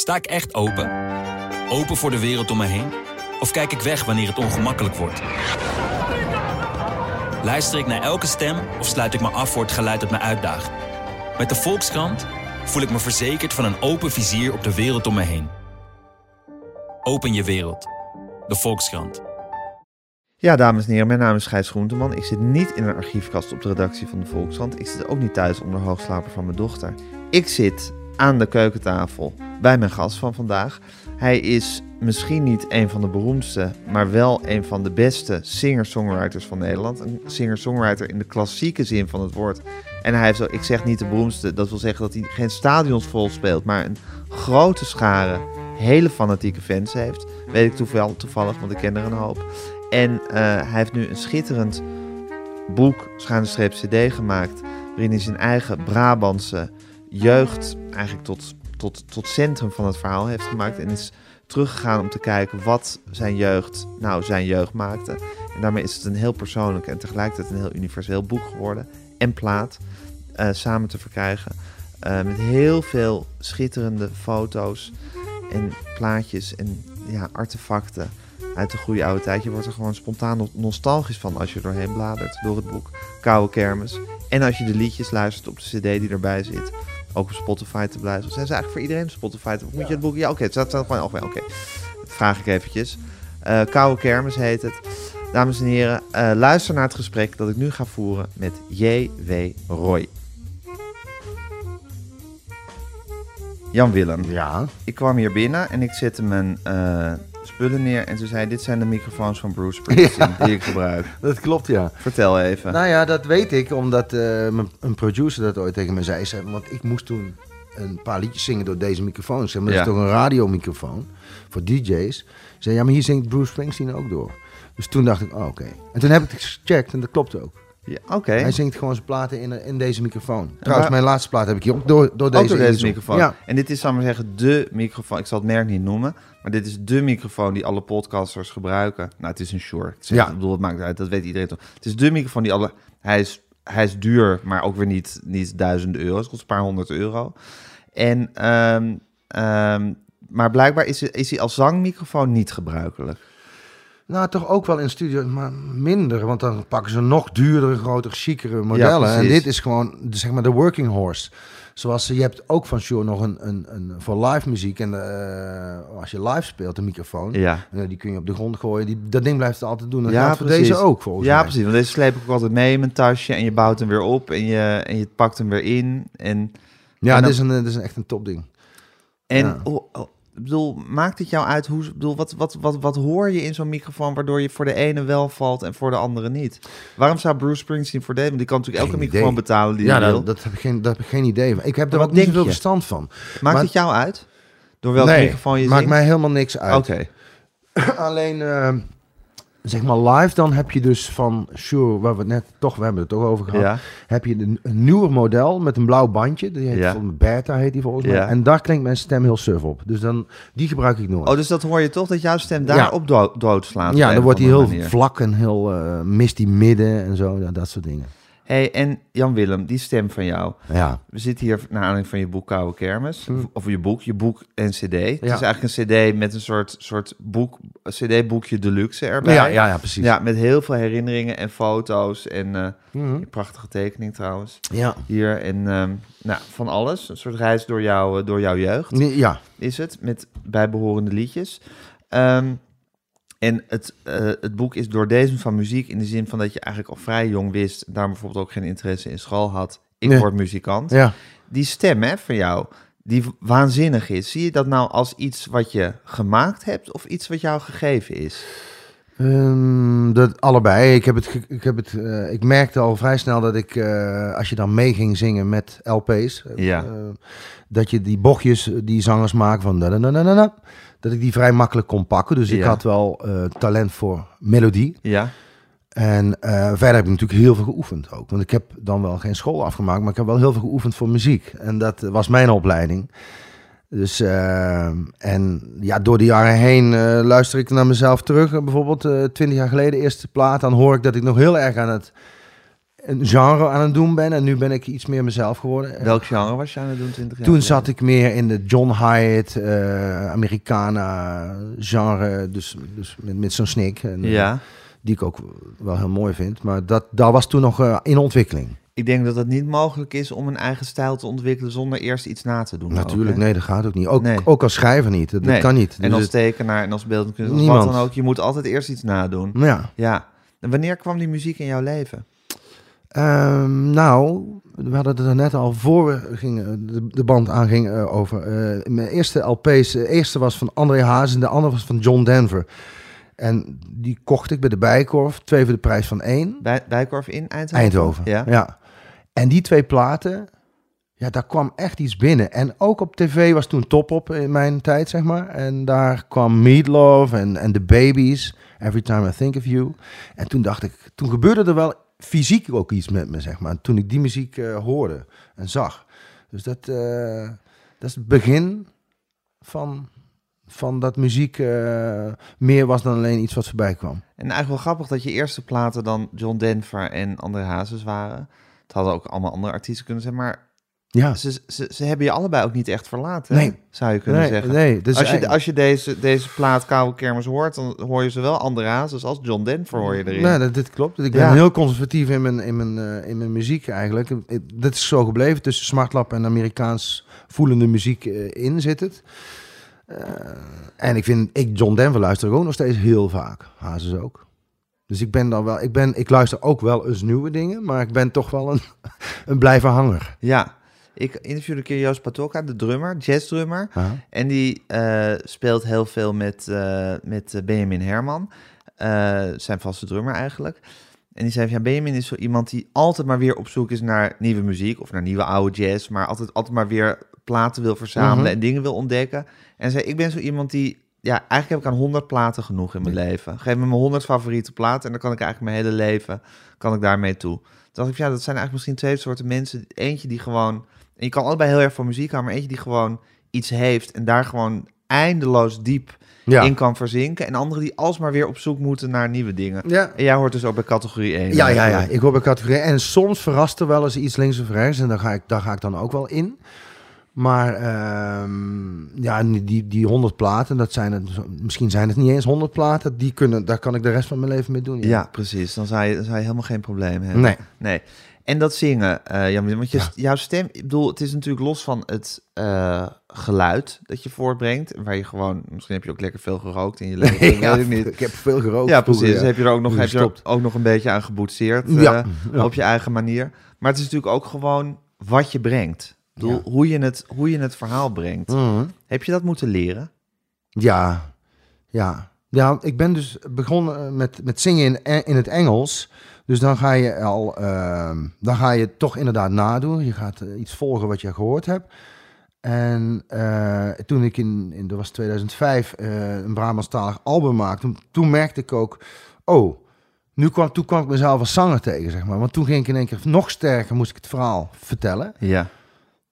Sta ik echt open? Open voor de wereld om me heen? Of kijk ik weg wanneer het ongemakkelijk wordt? Luister ik naar elke stem of sluit ik me af voor het geluid dat me uitdaagt? Met de Volkskrant voel ik me verzekerd van een open vizier op de wereld om me heen. Open je wereld. De Volkskrant. Ja, dames en heren, mijn naam is Gijs Groenteman. Ik zit niet in een archiefkast op de redactie van de Volkskrant. Ik zit ook niet thuis onder hoogslaper van mijn dochter. Ik zit aan de keukentafel bij mijn gast van vandaag. Hij is misschien niet een van de beroemdste, maar wel een van de beste singer-songwriters van Nederland. Een singer-songwriter in de klassieke zin van het woord. En hij heeft, ik zeg niet de beroemdste, dat wil zeggen dat hij geen stadions vol speelt, maar een grote schare hele fanatieke fans heeft. Weet ik toevallig, toevallig want ik ken er een hoop. En eh, hij heeft nu een schitterend boek, schuine cd gemaakt, waarin hij zijn eigen Brabantse jeugd eigenlijk tot, tot, tot centrum van het verhaal heeft gemaakt. En is teruggegaan om te kijken wat zijn jeugd nou zijn jeugd maakte. En daarmee is het een heel persoonlijk en tegelijkertijd een heel universeel boek geworden. En plaat eh, samen te verkrijgen. Eh, met heel veel schitterende foto's en plaatjes en ja, artefacten uit de goede oude tijd. Je wordt er gewoon spontaan nostalgisch van als je doorheen bladert door het boek Koude Kermis. En als je de liedjes luistert op de cd die erbij zit. Ook op Spotify te blijven. Zijn ze eigenlijk voor iedereen op Spotify? Of moet je het boek? Ja, oké. het staat gewoon oké. oké. Dat vraag ik eventjes. Uh, Koude Kermis heet het. Dames en heren, uh, luister naar het gesprek dat ik nu ga voeren met J.W. Roy. Jan Willem. Ja. Ik kwam hier binnen en ik zette mijn uh, spullen neer. En toen zei dit zijn de microfoons van Bruce Springsteen die ik gebruik. Dat klopt, ja. Vertel even. Nou ja, dat weet ik omdat uh, een producer dat ooit tegen me zei. Want ik moest toen een paar liedjes zingen door deze microfoon. Zeg maar, ja. dat is toch een radiomicrofoon voor DJ's. Zei, ja, maar hier zingt Bruce Springsteen ook door. Dus toen dacht ik, oh, oké. Okay. En toen heb ik het gecheckt en dat klopte ook. Ja, oké. Hij zingt gewoon zijn platen in, in deze microfoon. Trouwens, mijn laatste plaat heb ik hier ook door, door deze, ook door deze microfoon. Ja. En dit is, zal maar zeggen, de microfoon. Ik zal het merk niet noemen, maar dit is de microfoon die alle podcasters gebruiken. Nou, het is een Shure. Ik, zeg, ja. ik bedoel, het maakt uit, dat weet iedereen toch. Het is de microfoon die alle... Hij is, hij is duur, maar ook weer niet, niet duizenden euro. Het kost een paar honderd euro. En, um, um, maar blijkbaar is, is hij als zangmicrofoon niet gebruikelijk. Nou, toch ook wel in studio, maar minder. Want dan pakken ze nog duurdere, grotere, chicere modellen. Ja, en dit is gewoon, zeg maar, de working horse. Zoals je hebt ook van Shure nog een, een, een voor live muziek. En uh, als je live speelt, een microfoon. Ja. Uh, die kun je op de grond gooien. Die, dat ding blijft het altijd doen. Dat ja, voor deze ook, volgens ja, mij. precies. Want deze sleep ik altijd mee in mijn tasje. En je bouwt hem weer op. En je, en je pakt hem weer in. En, ja, en dit, is een, dit is echt een topding. En ja. oh, oh, ik bedoel, maakt het jou uit? Hoe, bedoel, wat, wat, wat, wat hoor je in zo'n microfoon waardoor je voor de ene wel valt en voor de andere niet? Waarom zou Bruce Springsteen voor? Want die kan natuurlijk elke microfoon betalen die ja, hij dat, wil. Dat heb ik geen, dat heb ik geen idee. Ik heb er wat niet veel verstand van. Maakt maar, het jou uit? Door welke nee, microfoon je maakt zingt? mij helemaal niks uit. Oké. Okay. Alleen... Uh, zeg maar live, dan heb je dus van Shure, waar we het net toch, we hebben het toch over gehad, Ja. heb je een, een nieuwer model met een blauw bandje. Die heet Ja. van Beta, heet die volgens mij. Ja. En daar klinkt mijn stem heel suf op. Dus dan, die gebruik ik nooit. Oh, dus dat hoor je toch, dat jouw stem daar Ja. op dood, doodslaat? ja, dan wordt hij heel manier. vlak en heel uh, mist die midden en zo, ja, dat soort dingen. Hey, en Jan-Willem, die stem van jou. Ja, We zitten hier naar aanleiding van je boek Koude Kermis. Hm. Of je boek, je boek en cd. Het Ja. is eigenlijk een cd met een soort, soort boek, cd-boekje deluxe erbij. ja, ja, ja, precies. Ja, met heel veel herinneringen en foto's en eh, Mhm. prachtige tekening trouwens. ja. Hier en ehm, nou, van alles. Een soort reis door, jou, door jouw jeugd ja. is het, met bijbehorende liedjes. Ehm, en het, eh, het boek is doordezen van muziek in de zin van dat je eigenlijk al vrij jong wist, en daarom bijvoorbeeld ook geen interesse in school had. Ik Nee. word muzikant. ja. Die stem hè, van jou, die waanzinnig is. Zie je dat nou als iets wat je gemaakt hebt of iets wat jou gegeven is? Ehm, dat allebei. Ik, heb het, ik, heb het, eh, ik merkte al vrij snel dat ik, eh, als je dan mee ging zingen met LP's, eh, Ja. dat je die bochtjes die zangers maken van da da da da da da, dat ik die vrij makkelijk kon pakken. Dus ik Ja. had wel talent voor melodie. Ja, En verder heb ik natuurlijk heel veel geoefend ook. Want ik heb dan wel geen school afgemaakt, maar ik heb wel heel veel geoefend voor muziek. En dat was mijn opleiding. Dus, eh, en ja, door de jaren heen eh, luister ik naar mezelf terug. Eh, Bijvoorbeeld twintig jaar geleden, eerste plaat. Dan hoor ik dat ik nog heel erg aan het een genre aan het doen ben. En nu ben ik iets meer mezelf geworden. Welk genre was je aan het doen 20 jaar Toen geleden? zat ik meer in de John Hyatt, eh Americana genre. Dus, dus met, met zo'n snik. En, eh, Ja, Die ik ook wel heel mooi vind. Maar dat, dat was toen nog eh, in ontwikkeling. Ik denk dat het niet mogelijk is om een eigen stijl te ontwikkelen zonder eerst iets na te doen. Natuurlijk, ook, nee, dat gaat ook niet. Ook, Nee. ook als schrijver niet. Dat, kan niet. En Dus als het- tekenaar en als beeldend kunstenaar, Niemand. wat dan ook. Je moet altijd eerst iets nadoen. ja. Ja. En wanneer kwam die muziek in jouw leven? Ehm, nou, we hadden het er net al voor we gingen, de, de band aanging eh, over. eh, mijn eerste LP's, de eerste was van André Haas en de andere was van John Denver. En die kocht ik bij de Bijkorf, twee voor de prijs van één. Bij, Bijkorf in Eindhoven? Eindhoven. Ja. ja. En die twee platen, ja, daar kwam echt iets binnen. En ook op tv was toen top op in mijn tijd, zeg maar. En daar kwam Meatloaf en, en The Babies, Every Time I Think of You. En toen dacht ik, toen gebeurde er wel fysiek ook iets met me, zeg maar. Toen ik die muziek eh, hoorde en zag. Dus dat, eh, dat is het begin van, van dat muziek eh, meer was dan alleen iets wat voorbij kwam. En eigenlijk wel grappig dat je eerste platen dan John Denver en André Hazes waren. Het hadden ook allemaal andere artiesten kunnen zijn, maar Ja, ze, ze, ze hebben je allebei ook niet echt verlaten, Nee. zou je kunnen nee, zeggen. nee. Dus als je, eigenlijk- als je deze, deze plaat Koude Kermis hoort, dan hoor je zowel André Hazes als John Denver hoor je erin. Nee, dat, dit klopt. Ik ben Ja. heel conservatief in mijn, in mijn, eh, in mijn muziek eigenlijk. Dat is zo gebleven. Tussen smartlap en Amerikaans voelende muziek eh, in zit het. Eh, en ik vind, ik John Denver luister ook nog steeds heel vaak. Hazes ook. Dus ik ben dan wel, ik ben, ik luister ook wel eens nieuwe dingen, maar ik ben toch wel een, een blijven hanger. Ja, ik interviewde een keer Joost Patoka, de drummer, jazzdrummer. Ja. En die eh, speelt heel veel met, eh, met eh, Benjamin Herman, zijn vaste drummer eigenlijk. En die zei van, ja, Benjamin is zo iemand die altijd maar weer op zoek is naar nieuwe muziek of naar nieuwe oude jazz, maar altijd, altijd maar weer platen wil verzamelen Mhm. en dingen wil ontdekken. En zei, ik ben zo iemand die, ja, eigenlijk heb ik aan 100 platen genoeg in mijn leven. Geef me mijn 100 favoriete platen en dan kan ik eigenlijk mijn hele leven, kan ik daarmee toe. Toen dacht ik, ja, dat zijn eigenlijk misschien twee soorten mensen. Eentje die gewoon, en je kan allebei heel erg van muziek houden, maar eentje die gewoon iets heeft en daar gewoon eindeloos diep Ja. in kan verzinken. En anderen die alsmaar weer op zoek moeten naar nieuwe dingen. Ja. En jij hoort dus ook bij categorie 1. Ja, ja, ja. Ik hoor bij categorie. En soms verrast er wel eens iets links of rechts. En daar ga ik, daar ga ik dan ook wel in. Maar ehm, ja, die, die 100 platen, dat zijn het, misschien zijn het niet eens 100 platen. Die kunnen, daar kan ik de rest van mijn leven mee doen. Ja, precies. Dan zou, je, dan zou je helemaal geen probleem hebben. Nee. Nee. En dat zingen, eh Jan, want je, Ja. jouw stem, ik bedoel, het is natuurlijk los van het eh, geluid dat je voortbrengt, waar je gewoon, misschien heb je ook lekker veel gerookt in je leven, Ja, weet ik niet. ik heb veel gerookt. Ja, vroeger, precies. Heb je er ook nog, heb je er ook nog een beetje aan geboetseerd eh, op je eigen manier. Maar het is natuurlijk ook gewoon wat je brengt. Hoe, je het, hoe je het verhaal brengt. Mhm. Heb je dat moeten leren? Ja, ja. Ja, ik ben dus begonnen met, met zingen in, E- in het Engels. Dus dan ga je al, ehm, dan ga je toch inderdaad nadoen. Je gaat eh, iets volgen wat je gehoord hebt. En eh, toen ik in, in, dat was 2005, eh, een Brabantstalig album maakte, toen, toen merkte ik ook, oh, nu kwam, toen kwam ik mezelf als zanger tegen, zeg maar. Want toen ging ik in één keer nog sterker, moest ik het verhaal vertellen. Ja.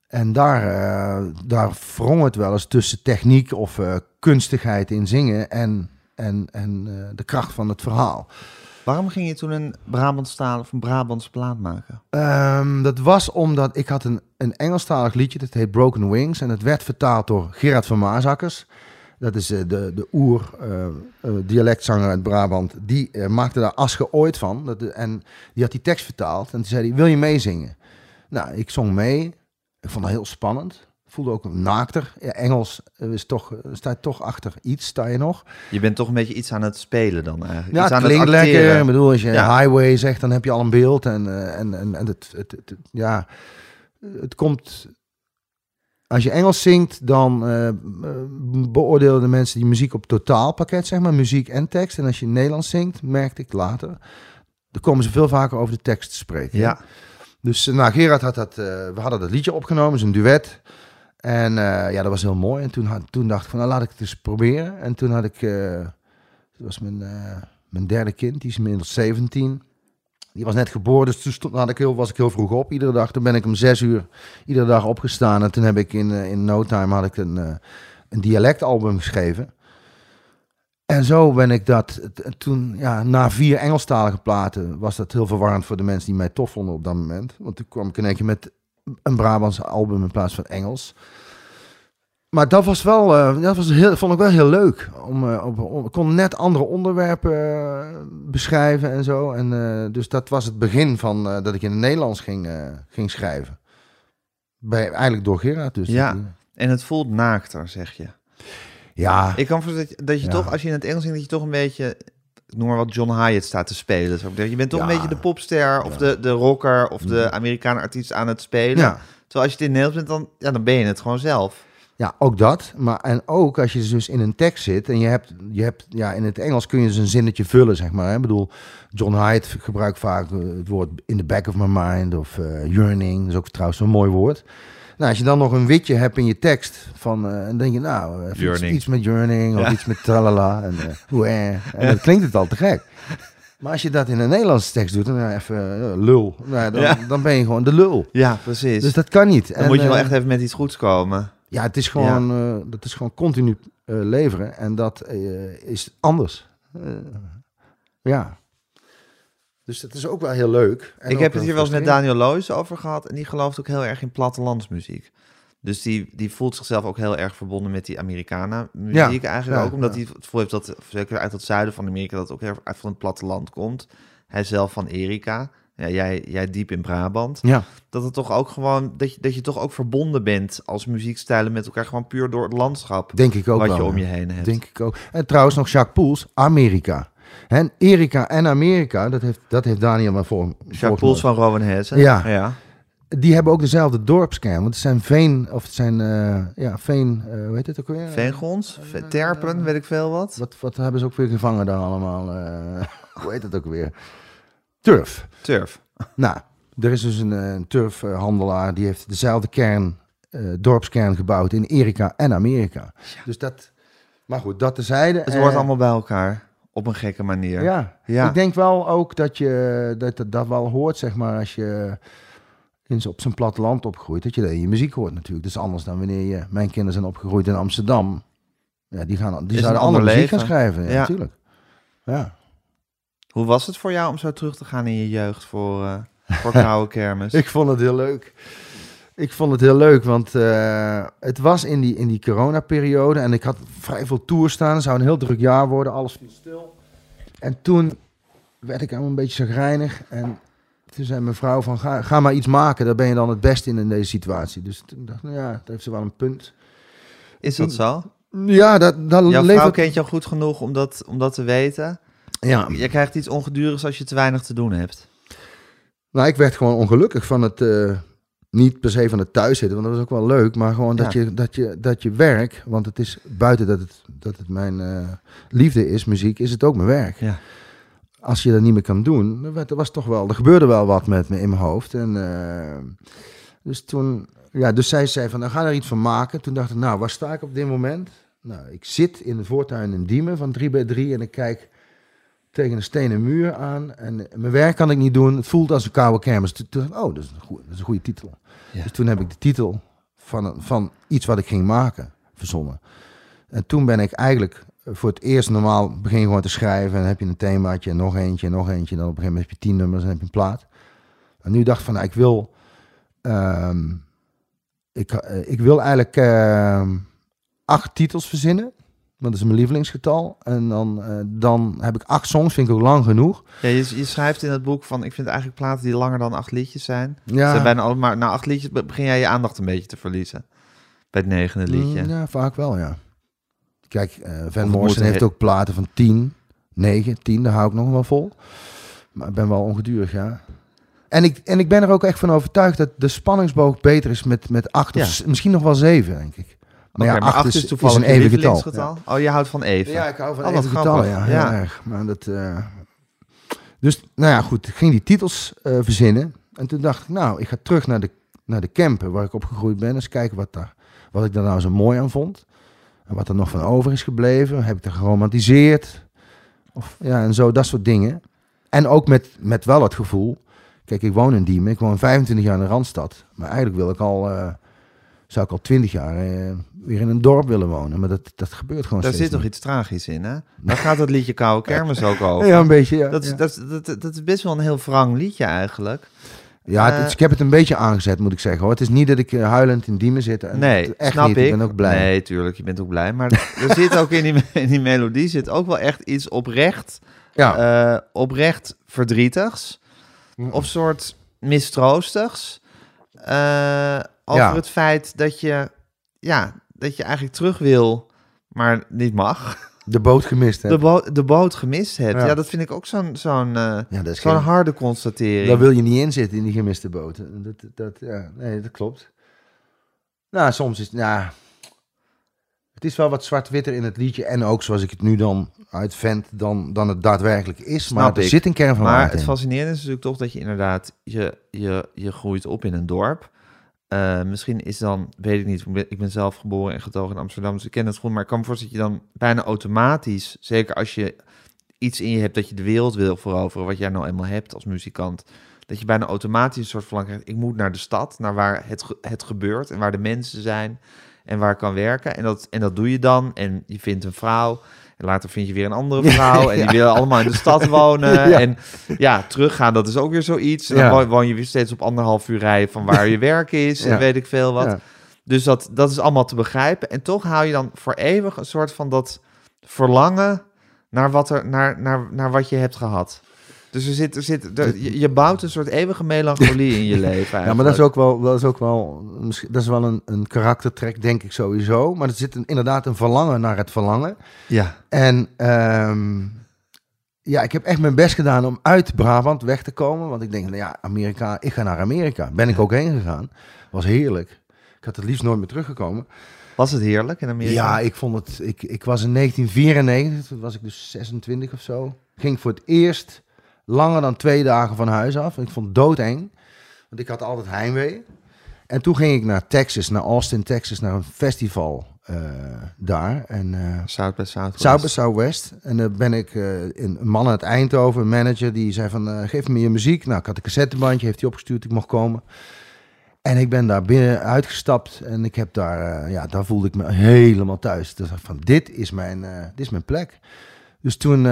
En daar, eh, daar wrong het wel eens tussen techniek of eh, kunstigheid in zingen en, en, en eh, de kracht van het verhaal. Waarom ging je toen een Brabantstaal of een Brabants plaat maken? Ehm, dat was omdat ik had een, een Engelstalig liedje, dat heet Broken Wings. En dat werd vertaald door Gerard van Maasakkers. Dat is de, de oer eh, eh, dialectzanger uit Brabant. Die maakte daar Asge ooit van. Dat, en die had die tekst vertaald. En toen zei hij, wil je meezingen? Nou, ik zong mee. Ik vond dat heel spannend. Voelde ook naakter. Ja, Engels eh, is toch, eh, staat toch achter iets, sta je nog. Je bent toch een beetje iets aan het spelen dan eigenlijk. Ja, iets het aan klinkt acteren. lekker. Ik bedoel, als je Ja. highway zegt, dan heb je al een beeld. En, eh, en, en, en het, het, het- het- ja, het komt... Als je Engels zingt, dan eh, eh, beoordelen de mensen die muziek op totaalpakket, zeg maar, muziek en tekst. En als je Nederlands zingt, merkte ik later, dan komen ze veel vaker over de tekst te spreken. Ja. Dus eh, nou, Gerard had dat, eh, we hadden dat liedje opgenomen, is een duet. En eh, ja, dat was heel mooi. En toen, had, toen dacht ik van, nou laat ik het eens proberen. En toen had ik, dat was mijn, mijn derde kind, die is inmiddels 17. Die was net geboren, dus toen had ik heel, was ik heel vroeg op iedere dag. Toen ben ik om zes uur iedere dag opgestaan. En toen heb ik in, in no time had ik een, een dialectalbum geschreven. En zo ben ik dat toen, ja, na vier Engelstalige platen was dat heel verwarrend voor de mensen die mij tof vonden op dat moment. Want toen kwam ik in één keer met een Brabantse album in plaats van Engels. Maar dat was wel, eh, dat was heel, vond ik wel heel leuk. Om, eh, op, ik kon net andere onderwerpen eh, beschrijven en zo. En, dus dat was het begin van dat ik in het Nederlands ging, ging schrijven. Bij, eigenlijk door Gerard dus. Ja. En het voelt naakter, zeg je. Ja, Ik kan voorstellen dat je, dat je Ja. toch, als je in het Engels zingt, dat je toch een beetje, noem maar wat, John Hyatt staat te spelen. Je bent toch een beetje de popster of de, de rocker of de Amerikaanse artiest aan het spelen. ja. Terwijl als je het in Nederlands bent, dan, ja, dan ben je het gewoon zelf. Ja, ook dat. Maar en ook als je dus in een tekst zit en je hebt, je hebt ja, in het Engels kun je dus een zinnetje vullen, zeg maar. hè. Ik bedoel, John Hyde gebruikt vaak eh, het woord in the back of my mind of eh, yearning. Dat is ook trouwens een mooi woord. Nou, als je dan nog een witje hebt in je tekst van, eh, dan denk je, nou, even iets, iets met yearning of Ja. iets met tralala en eh, hoe eh. En dan klinkt het al te gek. Maar als je dat in een Nederlandse tekst doet, dan even eh, lul. Nou, dan, Ja. dan ben je gewoon de lul. Ja, precies. Dus dat kan niet. dan moet je wel eh, echt even met iets goeds komen. ja, het is gewoon, eh, dat is gewoon continu eh, leveren en dat eh, is anders. Eh, ja. Dus dat is ook wel heel leuk. En ik heb het hier wel eens met. Daniel Loos over gehad. En die gelooft ook heel erg in plattelandsmuziek. Dus die, die voelt zichzelf ook heel erg verbonden met die Americana-muziek Ja, eigenlijk ja, ook. Omdat ja. hij het gevoel heeft dat, zeker uit het zuiden van Amerika, dat ook heel erg uit van het platteland komt. Hij zelf van Erika. Ja, jij, jij diep in Brabant. Ja, Dat het toch ook gewoon, dat je, dat je toch ook verbonden bent als muziekstijlen met elkaar. Gewoon puur door het landschap denk ik ook wat wel. je om je heen hebt. Denk ik ook. En trouwens nog Jacques Poels, Amerika. En Erika en Amerika, dat heeft, dat heeft Daniel maar voor. Jacques Poels van Rowan Hessen. Ja. ja. Die hebben ook dezelfde dorpskern. Want het zijn veen, of het zijn, eh, ja, veen, eh hoe heet het ook weer? Veengons, Ve- Terpen, weet ik veel wat. Wat, wat hebben ze ook weer gevangen daar allemaal? eh, hoe heet het ook weer? Turf. Turf. Nou, er is dus een, een turfhandelaar die heeft dezelfde kern, eh, dorpskern gebouwd in Erika en Amerika. Dus dat, maar goed, dat tezijde. Het hoort allemaal bij elkaar. Op een gekke manier. Ja. Ja. ik denk wel ook dat je dat, dat, dat wel hoort, zeg maar, als je in, op zo'n platteland opgroeit, dat je dat in je muziek hoort natuurlijk. Dat is anders dan wanneer je, mijn kinderen zijn opgegroeid in Amsterdam. Ja, die, gaan, die Is zouden andere ander muziek gaan schrijven. Ja, Ja. natuurlijk. Ja. Hoe was het voor jou om zo terug te gaan in je jeugd voor, eh voor Koude Kermis? Ik vond het heel leuk. Ik vond het heel leuk, want eh, het was in die, in die coronaperiode en ik had vrij veel tours staan. Het zou een heel druk jaar worden, alles viel stil. En toen werd ik helemaal een beetje chagrijnig en toen zei mijn vrouw van ga, ga maar iets maken, daar ben je dan het beste in in deze situatie. Dus toen dacht ik, nou ja, daar heeft ze wel een punt. Is dat zo? Ja, dat, dat Jouw vrouw levert... kent jou goed genoeg om dat, om dat te weten. Ja, Je krijgt iets ongedurigs als je te weinig te doen hebt. Nou, ik werd gewoon ongelukkig van het, eh, niet per se van het thuiszitten, want dat was ook wel leuk, maar gewoon dat, je, dat, je, dat je werk, want het is buiten dat het, dat het mijn eh, liefde is, muziek, is het ook mijn werk. Ja. Als je dat niet meer kan doen, dan werd, er was toch wel, er gebeurde wel wat met me in mijn hoofd. En, eh, dus toen, ja, dus zij zei van, nou ga er iets van maken. Toen dacht ik, nou, waar sta ik op dit moment? Nou, ik zit in de voortuin in Diemen van 3 bij 3 en ik kijk tegen een stenen muur aan. En mijn werk kan ik niet doen. Het voelt als een koude kermis. Toen oh, dat is een goede, dat is een goede titel. Ja. Dus toen heb ik de titel van, van iets wat ik ging maken verzonnen. En toen ben ik eigenlijk voor het eerst normaal begin gewoon te schrijven. En dan heb je een themaatje en nog eentje en nog eentje. En dan op een gegeven moment heb je tien nummers en heb je een plaat. En nu dacht ik van, nou, ik wil... ehm, ik, eh, ik wil eigenlijk ehm, acht titels verzinnen. Dat is mijn lievelingsgetal. En dan, eh, dan heb ik acht songs, vind ik ook lang genoeg. Ja, je, je schrijft in het boek van, ik vind eigenlijk platen die langer dan acht liedjes zijn. Ja, Ze zijn bijna allemaal, na acht liedjes be- begin jij je aandacht een beetje te verliezen. Bij het negende liedje. Mm, Ja, vaak wel, ja. Kijk, eh Van Morrison heeft he- ook platen van 10, 9, 10, daar hou ik nog wel vol. Maar ik ben wel ongedurig, ja. En ik, en ik ben er ook echt van overtuigd dat de spanningsboog beter is met, met 8 Ja. of misschien nog wel 7, denk ik. Maar ja, maar 8 acht is, is toevallig is een even getal. Oh, je houdt van even. Ja, ik hou van Oh, even getallen, ja. Heel erg. Maar dat, eh, Dus, nou ja, goed. Ik ging die titels eh, verzinnen. En toen dacht ik, nou, ik ga terug naar de, naar de camper waar ik opgegroeid ben. Eens kijken wat, daar, wat ik daar nou zo mooi aan vond. En wat er nog van over is gebleven. Heb ik er geromantiseerd? Of, ja, en zo, dat soort dingen. En ook met, met wel het gevoel... Kijk, ik woon in Diemen. Ik woon 25 jaar in de Randstad. Maar eigenlijk wil ik al... eh, zou ik al twintig jaar eh, weer in een dorp willen wonen. Maar dat, dat gebeurt gewoon Daar zit toch iets tragisch in, hè? Daar gaat het liedje Koude Kermis ook over. Ja, een beetje, ja. Dat is, ja. dat, is, dat, dat is best wel een heel wrang liedje eigenlijk. Ja, het- ik heb het een beetje aangezet, moet ik zeggen. Hoor. Het is niet dat ik eh, huilend in Diemen zit. En Nee, echt snap niet. ik. Ik ben ook blij. Nee, tuurlijk, je bent ook blij. Maar er zit ook in die, in die melodie zit ook wel echt iets oprecht, Ja, oprecht verdrietigs. Of soort mistroostigs. eh, over Ja. het feit dat je, ja, dat je eigenlijk terug wil, maar niet mag. de boot gemist. Hè? De, bo- de boot gemist hebt. Ja. Ja. dat vind ik ook zo'n zo'n eh, ja, zo'n geen- harde constatering. Daar wil je niet in zitten, in die gemiste boot. Dat, dat, ja, nee, dat klopt. Nou, soms is nou, het is wel wat zwart-witter in het liedje. En ook zoals ik het nu dan uitvent, dan, dan het daadwerkelijk is. Snap maar er ik. zit een kern van Maar het in. fascinerende is natuurlijk toch dat je inderdaad, je, je, je groeit op in een dorp. Eh, misschien is dan, weet ik niet, ik ben, zelf geboren en getogen in Amsterdam, dus ik ken het goed. Maar ik kan me voorstellen dat je dan bijna automatisch, zeker als je iets in je hebt dat je de wereld wil veroveren, wat jij nou eenmaal hebt als muzikant, dat je bijna automatisch een soort krijgt, ik moet naar de stad, naar waar het, het gebeurt en waar de mensen zijn en waar ik kan werken. En dat, en dat doe je dan en je vindt een vrouw. En later vind je weer een andere vrouw. En die Ja. willen allemaal in de stad wonen. Ja. En ja, teruggaan, dat is ook weer zoiets. En dan woon- je weer steeds op anderhalf uur rijden van waar je werk is. En weet ik veel wat. Dus dat, dat is allemaal te begrijpen. En toch hou je dan voor eeuwig een soort van dat verlangen naar wat, er, naar, naar, naar wat je hebt gehad. Dus er zit, er zit, er- je, je bouwt een soort eeuwige melancholie in je leven. Ja, maar dat is ook wel, dat is ook wel, dat is wel een, een karaktertrek, denk ik sowieso. Maar er zit een, inderdaad een verlangen naar het verlangen. Ja, En ehm, ja, ik heb echt mijn best gedaan om uit Brabant weg te komen. Want ik denk, nou ja, Amerika, ik ga naar Amerika. Ben ik ook heen gegaan. Was heerlijk. Ik had het liefst nooit meer teruggekomen. was het heerlijk in Amerika? Ja, ik vond het. Ik, ik was in 1994, toen was ik dus 26 of zo. Ging voor het eerst langer dan twee dagen van huis af. Ik vond het doodeng, want ik had altijd heimwee. En toen ging ik naar Texas, naar Austin, Texas, naar een festival eh, daar. En eh South by Southwest. South by Southwest. En dan ben ik eh, een man uit Eindhoven, een manager, die zei van, geef me je muziek. Nou, ik had een cassettebandje, heeft hij opgestuurd, ik mocht komen. En ik ben daar binnen uitgestapt en ik heb daar, ja, daar voelde ik me helemaal thuis. Dus van, dit is mijn, dit is mijn plek. Dus toen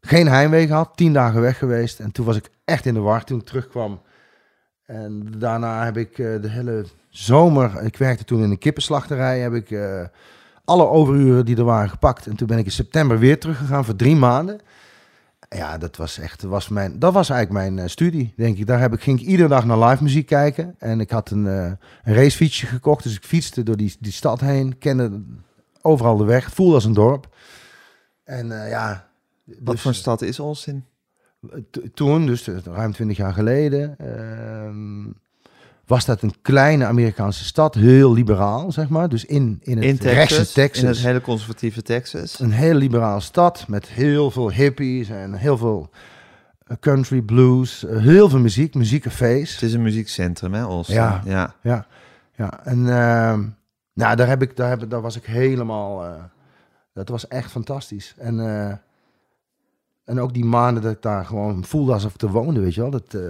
geen heimwee gehad, tien dagen weg geweest. En toen was ik echt in de war toen ik terugkwam. En daarna heb ik eh, de hele zomer, ik werkte toen in een kippenslachterij, heb ik eh, alle overuren die er waren gepakt. En toen ben ik in september weer teruggegaan voor drie maanden. Ja, dat was echt, was mijn, dat was eigenlijk mijn eh, studie, denk ik. Daar heb ik, ging ik iedere dag naar live muziek kijken. En ik had een, een racefietsje gekocht, dus ik fietste door die, die stad heen. Kende overal de weg, voelde als een dorp. En ja... Wat dus- voor een stad is Austin? Toen, dus eh, ruim 20 jaar geleden, ehm, was dat een kleine Amerikaanse stad, heel liberaal, zeg maar. Dus in, in het In Texas, Texas. in het hele conservatieve Texas. Een heel liberale stad met heel veel hippies en heel veel eh, country blues, eh, heel veel muziek, muziekcafés. Het is een muziekcentrum, hè, Austin? Ja. ja. Ja, ja. En ehm, nou, daar, heb ik, daar, heb, daar was ik helemaal. eh, dat was echt fantastisch. En, eh, en ook die maanden dat ik daar gewoon voelde alsof ik er woonde, weet je wel. Dat, eh,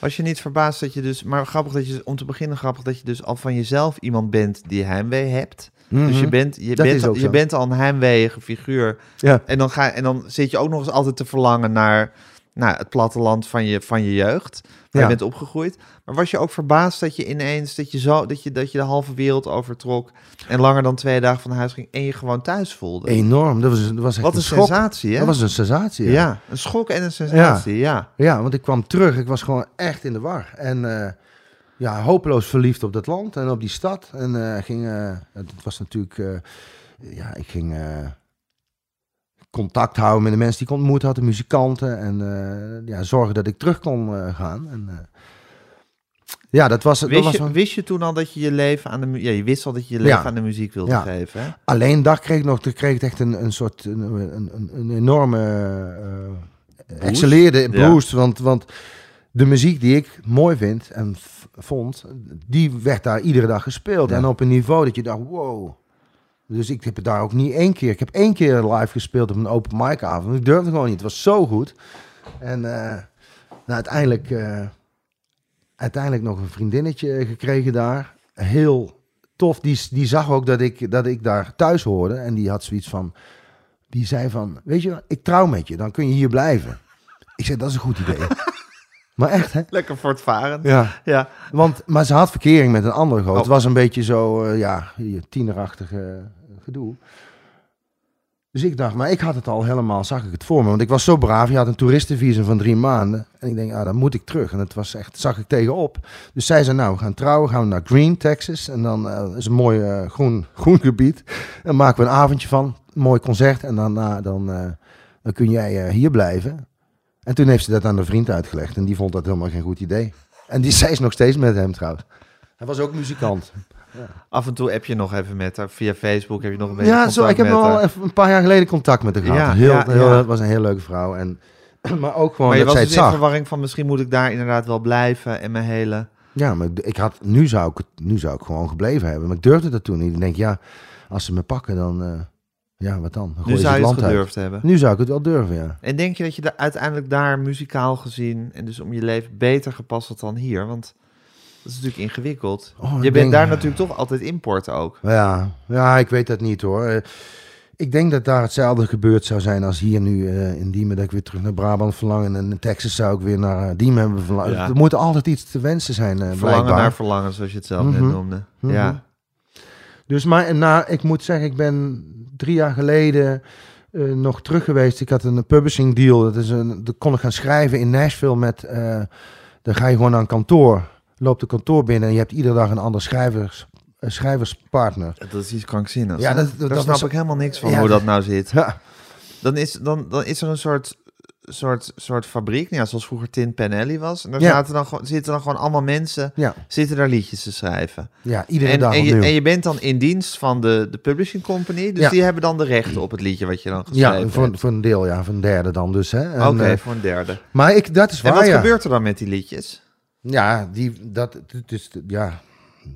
Was je niet verbaasd dat je dus... Maar grappig dat je, om te beginnen grappig dat je dus al van jezelf iemand bent die heimwee hebt. Dus je mhm. bent, je, Dat bent, al, je bent al een heimweeige figuur. Ja. En dan, ga, en dan zit je ook nog eens altijd te verlangen naar nou, het platteland van je, van je jeugd. Waar Ja. je bent opgegroeid. Maar was je ook verbaasd dat je ineens dat je, zo, dat je, dat je de halve wereld overtrok. En langer dan twee dagen van huis ging. En je gewoon thuis voelde. Enorm. Dat was, dat was echt Wat een, een sensatie, hè? Dat was een sensatie. ja. Ja. een schok en een sensatie, ja. ja, want ik kwam terug. Ik was gewoon echt in de war. En eh, ja, hopeloos verliefd op dat land en op die stad. En eh, ging, eh, het was natuurlijk, ja, ik ging contact houden met de mensen die ik ontmoet had, de muzikanten. En eh, ja, zorgen dat ik terug kon eh, gaan. En, eh, ja, dat was, dat Wist was je, wel- wist je toen al dat je je leven aan de ja, je wist al dat je je leven Ja. aan de muziek wilde Ja. geven, hè? Alleen daar kreeg ik nog, daar kreeg ik echt een, een soort, een, een, een, een enorme, excelleerde Ja. boost. Want, want de muziek die ik mooi vind en vond, die werd daar iedere dag gespeeld. En op een niveau dat je dacht, wow. Dus ik heb het daar ook niet één keer. Ik heb één keer live gespeeld op een open mic avond. Ik durfde gewoon niet. Het was zo goed. En eh, nou, uiteindelijk, eh, uiteindelijk nog een vriendinnetje gekregen daar. heel tof. Die, die zag ook dat ik, dat ik daar thuis hoorde. En die had zoiets van... Die zei van, weet je, ik trouw met je. Dan kun je hier blijven. Ik zei, dat is een goed idee. maar echt, hè? Lekker voortvarend. Ja. Ja. Want, maar ze had verkering met een andere goot. Oh. Het was een beetje zo, eh, ja, tienerachtig eh, gedoe. Dus ik dacht, maar ik had het al helemaal, zag ik het voor me. Want ik was zo braaf. Je had een toeristenvisum van drie maanden. En ik denk, ah, dan moet ik terug. En het was echt, zag ik tegenop. Dus zij zei, nou, we gaan trouwen. Gaan we naar Green, Texas. En dan eh, is een mooi eh, groen, groen gebied. En maken we een avondje van. Mooi concert. En daarna, dan, eh, dan kun jij hier blijven. En toen heeft ze dat aan de vriend uitgelegd. En die vond dat helemaal geen goed idee. En die, zij is nog steeds met hem trouwens. Hij was ook muzikant. Af en toe heb je nog even met haar. Via Facebook heb je nog een beetje Ja, zo, ik heb met even een paar jaar geleden contact met haar gehad. Ja, heel, heel. Het was een heel leuke vrouw. En, maar ook gewoon Maar je dat was zij dus het in zag. verwarring van misschien moet ik daar inderdaad wel blijven en mijn hele... Ja, maar ik had, nu, zou ik nu zou ik gewoon gebleven hebben. Maar ik durfde dat toen niet. Ik denk, ja, als ze me pakken, dan... eh, ja, wat dan? dan Nu zou je het uit. hebben. Nu zou ik het wel durven, ja. En denk je dat je da- uiteindelijk daar muzikaal gezien en dus om je leven beter gepast had dan hier? Want dat is natuurlijk ingewikkeld. Oh, je bent denk- daar natuurlijk toch altijd import ook. Ja, ja, ik weet dat niet hoor. Eh, Ik denk dat daar hetzelfde gebeurd zou zijn als hier nu eh, in Diemen. Dat ik weer terug naar Brabant verlangen. En in Texas zou ik weer naar eh, Diemen hebben verlangen. Ja. Er moet altijd iets te wensen zijn, Verlangen blijkbaar. naar verlangen, zoals je het zelf net Mhm. noemde. Mhm. Ja. Dus maar na, ik moet zeggen, ik ben drie jaar geleden nog terug geweest. Ik had een publishing deal. Dat is een, dat kon ik gaan schrijven in Nashville met. dan ga je gewoon naar een kantoor. Loopt een kantoor binnen en je hebt iedere dag een ander schrijvers, schrijverspartner. Dat is iets krankzinnigs. Ja, dat- dat Daar snap was- ik helemaal niks van Ja, hoe dat- dat nou zit. Ja, Dan is, dan, dan is er een soort, soort, soort fabriek, nou ja, zoals vroeger Tin Pan Alley was. En daar Ja. zaten dan, zitten dan gewoon allemaal mensen, ja, zitten daar liedjes te schrijven. ja iedere En, dag en, je, en je bent dan in dienst van de, de publishing company, dus die hebben dan de rechten op het liedje wat je dan geschreven ja, voor, hebt. voor een deel, ja, voor een derde dan dus. hè. En, Oké, eh, voor een derde. maar ik, dat is En waar, wat ja. gebeurt er dan met die liedjes? Ja, die, dat, het is, ja,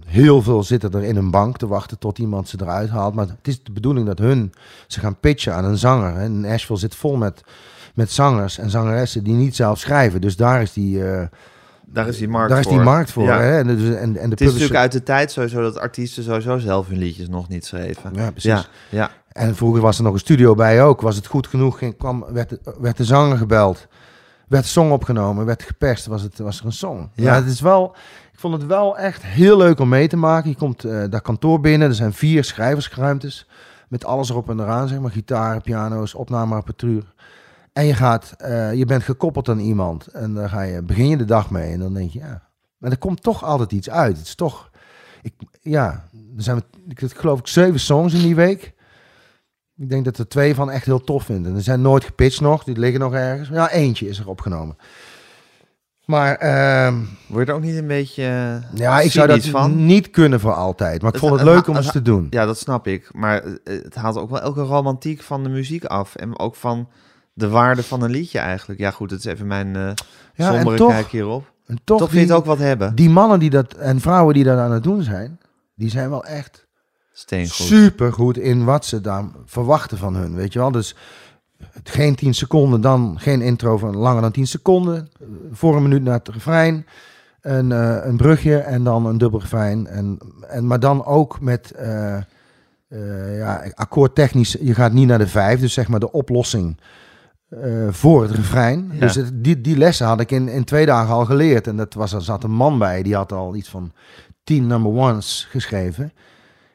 heel veel zitten er in een bank te wachten tot iemand ze eruit haalt. Maar het is de bedoeling dat hun ze gaan pitchen aan een zanger. En Nashville zit vol met, met zangers en zangeressen die niet zelf schrijven. Dus daar is die, eh, Daar is die markt daar is voor. die markt voor. Ja. Hè? En, dus, en, en de Het is publisher- natuurlijk uit de tijd sowieso dat artiesten sowieso zelf hun liedjes nog niet schreven. Ja, precies. Ja, ja. En vroeger was er nog een studio bij ook. Was het goed genoeg, kwam, werd, de- werd de zanger gebeld. Werd song opgenomen, werd geperst, was, het, was er een song. Ja. Het is wel, ik vond het wel echt heel leuk om mee te maken. Je komt eh dat kantoor binnen, er zijn vier schrijversruimtes. Met alles erop en eraan, zeg maar. Gitaar, piano's, opnameapparatuur. En je, gaat, eh, je bent gekoppeld aan iemand. En dan ga je, begin je de dag mee. En dan denk je, ja. Maar er komt toch altijd iets uit. Het is toch, ik, ja. Er zijn, ik geloof ik, zeven songs in die week. Ik denk dat er twee van echt heel tof vinden. Er zijn nooit gepitcht nog, die liggen nog ergens. Ja, eentje is er opgenomen. Maar ehm, Word je er ook niet een beetje eh, ja, ik zou dat van? niet kunnen voor altijd. Maar ik Het- vond het het- leuk om het- eens te doen. Ja, dat snap ik. Maar eh, het haalt ook wel elke romantiek van de muziek af. En ook van de waarde van een liedje eigenlijk. Ja goed, dat is even mijn eh Ja, sombere toch- kijk hierop. En toch, Toch die, het ook wat hebben. die mannen die dat, en vrouwen die dat aan het doen zijn, die zijn wel echt Steengoed. super goed in wat ze daar verwachten van hun. Weet je wel, dus geen 10 seconden, dan geen intro van langer dan 10 seconden. Voor een minuut naar het refrein. Een, eh, een brugje en dan een dubbel refrein. En, en, maar dan ook met eh eh ja, akkoordtechnisch. Je gaat niet naar de vijf, dus zeg maar de oplossing eh, voor het refrein. Ja. Dus het, die, die lessen had ik in, in twee dagen al geleerd. En dat was, er zat een man bij, die had al iets van tien number ones geschreven.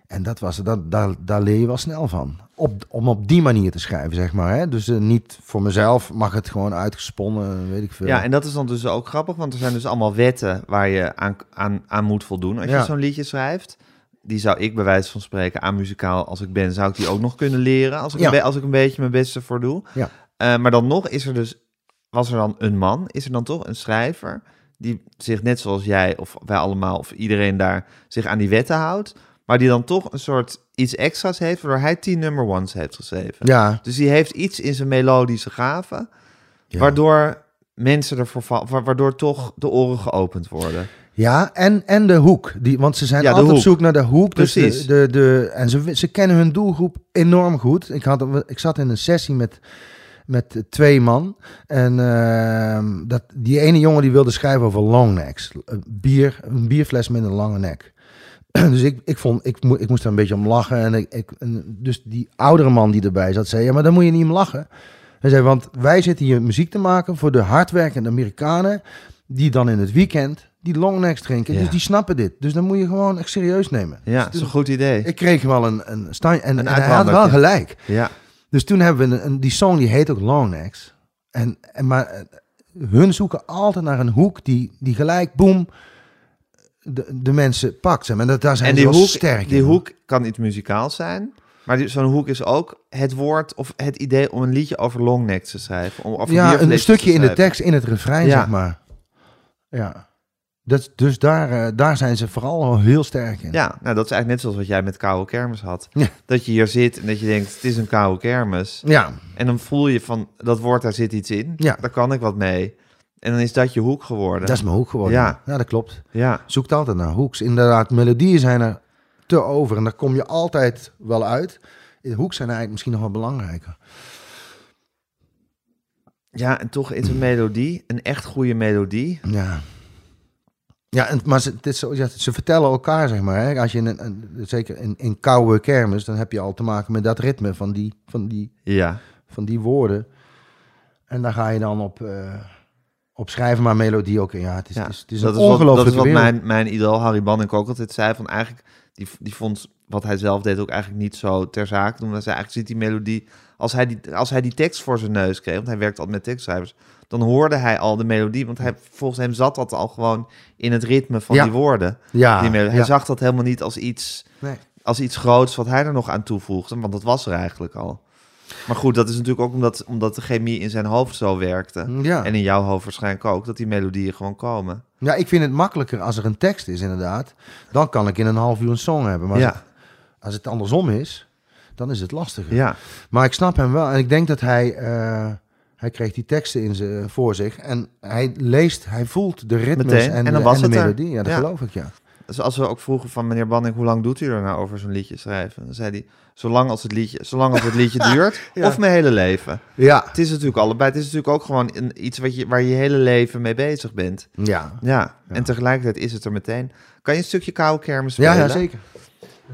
En dat was, dat, daar, daar leer je wel snel van. Op, om op die manier te schrijven, zeg maar. Hè? Dus eh, niet voor mezelf, mag het gewoon uitgesponnen, weet ik veel. Ja, en dat is dan dus ook grappig, want er zijn dus allemaal wetten waar je aan, aan, aan moet voldoen als Ja. je zo'n liedje schrijft. Die zou ik bij wijze van spreken aan muzikaal als ik ben, zou ik die ook nog kunnen leren als ik, Ja. een, als ik een beetje mijn beste voor doe. Ja. Eh, maar dan nog is er dus, was er dan een man, is er dan toch een schrijver die zich net zoals jij of wij allemaal of iedereen daar zich aan die wetten houdt, maar die dan toch een soort iets extra's heeft waardoor hij tien number ones heeft geschreven. ja, Dus die heeft iets in zijn melodische gave, ja. waardoor mensen ervoor vallen, wa- waardoor toch de oren geopend worden. Ja, en, en de hoek. Die, want ze zijn Ja, altijd op zoek naar de hoek. Dus de, Precies. de, de, en ze, ze kennen hun doelgroep enorm goed. Ik, had, ik zat in een sessie met, met twee man. En ehm, dat, die ene jongen die wilde schrijven over long necks. Een, bier, een bierfles met een lange nek. dus ik, ik, vond, ik, mo- ik moest er een beetje om lachen. En ik, ik, en dus die oudere man die erbij zat, zei... Ja, maar dan moet je niet om lachen. Hij zei, want wij zitten hier muziek te maken voor de hardwerkende Amerikanen... die dan in het weekend die longnecks drinken. Ja. Dus die snappen dit. Dus dan moet je gewoon echt serieus nemen. Ja, dat is een goed idee. Ik kreeg wel een, een en, Een en hij had wel gelijk. Ja, Dus toen hebben we een, een- die song die heet ook Longnecks. En, en maar eh, hun zoeken altijd naar een hoek die, die gelijk boem de, de mensen pakt. Maar. En dat, daar zijn en ze die wel hoek, sterk die in. hoek kan iets muzikaals zijn. Maar zo'n hoek is ook het woord of het idee om een liedje over longnecks te schrijven. Om over ja, een stukje in de tekst, in het refrein, Ja. zeg maar. Ja. Dat, dus daar, eh, daar zijn ze vooral al heel sterk in. Ja, nou dat is eigenlijk net zoals wat jij met koude kermis had. Ja. Dat je hier zit en dat je denkt, het is een koude kermis. Ja, En dan voel je van, dat woord, daar zit iets in. Ja. Daar kan ik wat mee. En dan is dat je hoek geworden. dat is mijn hoek geworden. Ja. ja, dat klopt. Ja, Zoekt altijd naar hoeks. Inderdaad, melodieën zijn er te over. En daar kom je altijd wel uit. Hoeks zijn eigenlijk misschien nog wel belangrijker. ja, en toch is een melodie, een echt goede melodie. Ja. Ja, en, maar ze, het is zo, ja, ze vertellen elkaar, zeg maar. Hè. Als je in een, een- zeker in, in koude kermis, dan heb je al te maken met dat ritme van die, van die, Ja, van die woorden. En daar ga je dan op, eh, op schrijven, maar melodie ook. in. Ja, het is, ja. het is, het is dat, een is wat, dat is ongelooflijke wat mijn, mijn idool Harry Banning ook altijd zei. Van eigenlijk, die, die vond wat hij zelf deed ook eigenlijk niet zo ter zake doen. Hij eigenlijk zit die melodie, als hij die, als hij die tekst voor zijn neus kreeg, want hij werkt altijd met tekstschrijvers, dan hoorde hij al de melodie. Want hij, volgens hem zat dat al gewoon in het ritme van Ja. die woorden. Ja, die melodie. Hij ja. zag dat helemaal niet als iets, Nee. als iets groots wat hij er nog aan toevoegde, want dat was er eigenlijk al. Maar goed, dat is natuurlijk ook omdat, omdat de chemie in zijn hoofd zo werkte. Ja. En in jouw hoofd waarschijnlijk ook, dat die melodieën gewoon komen. ja, ik vind het makkelijker als er een tekst is, inderdaad. Dan kan ik in een half uur een song hebben. Maar als, het, als het andersom is, dan is het lastiger. ja, Maar ik snap hem wel. En ik denk dat hij... eh, hij kreeg die teksten in voor zich. En hij leest, hij voelt de ritmes Meteen. en, En dan de, was en de het er. melodie. Ja, dat geloof ik, ja. Dus als we ook vroegen van meneer Banning, hoe lang doet u er nou over zo'n liedje schrijven? Dan zei hij, zolang als het liedje, zolang als het liedje duurt, Ja. of mijn hele leven. Ja. Het is natuurlijk allebei. Het is natuurlijk ook gewoon een, iets wat je, waar je je hele leven mee bezig bent. Ja. Ja, Ja. en tegelijkertijd is het er meteen. Kan je een stukje koude kermis spelen? Ja, ja, zeker.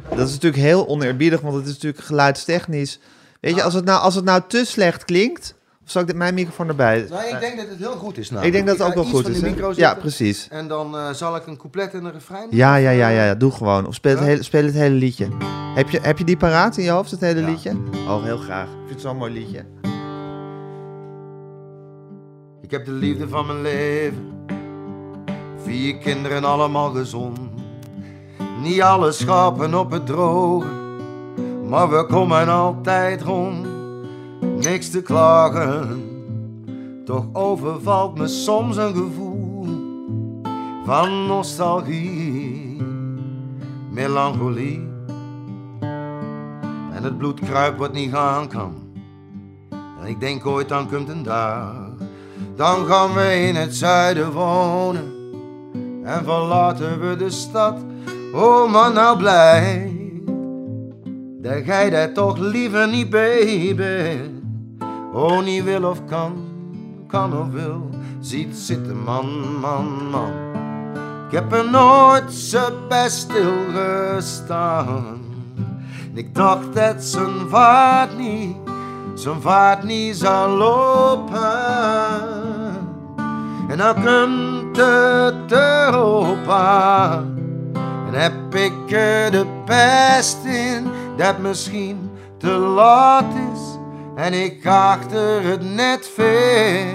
Dat is natuurlijk heel oneerbiedig, want het is natuurlijk geluidstechnisch. Weet je, als het nou, als het nou te slecht klinkt, of zal ik dit, mijn microfoon erbij? Nou, ik denk dat het heel goed is. Nou. ik denk dat het ook wel goed is. Ja, precies. En dan eh, zal ik een couplet en een refrein. Ja, ja, ja, ja, ja, doe gewoon. Of speel het, hele, speel het hele liedje. Heb je, heb je die paraat in je hoofd, het hele Ja. liedje? Oh, heel graag. Ik vind het zo'n mooi liedje. Ik heb de liefde van mijn leven. Vier kinderen allemaal gezond. Niet alle schapen op het droge. Maar we komen altijd rond. Niks te klagen. Toch overvalt me soms een gevoel van nostalgie, melancholie. En het bloed kruipt wat niet gaan kan. En ik denk ooit dan komt een dag. Dan gaan we in het zuiden wonen. En verlaten we de stad. Oh man, nou blij. Dat gij dat toch liever niet baby. Oh, niet wil of kan, kan of wil. Ziet zitten man, man, man. Ik heb er nooit zo best stilgestaan. Ik dacht dat zijn vaart niet, zijn vaart niet zou lopen. En dan komt het Europa. En heb ik er de pest in, dat misschien te laat is. En ik achter het net vis.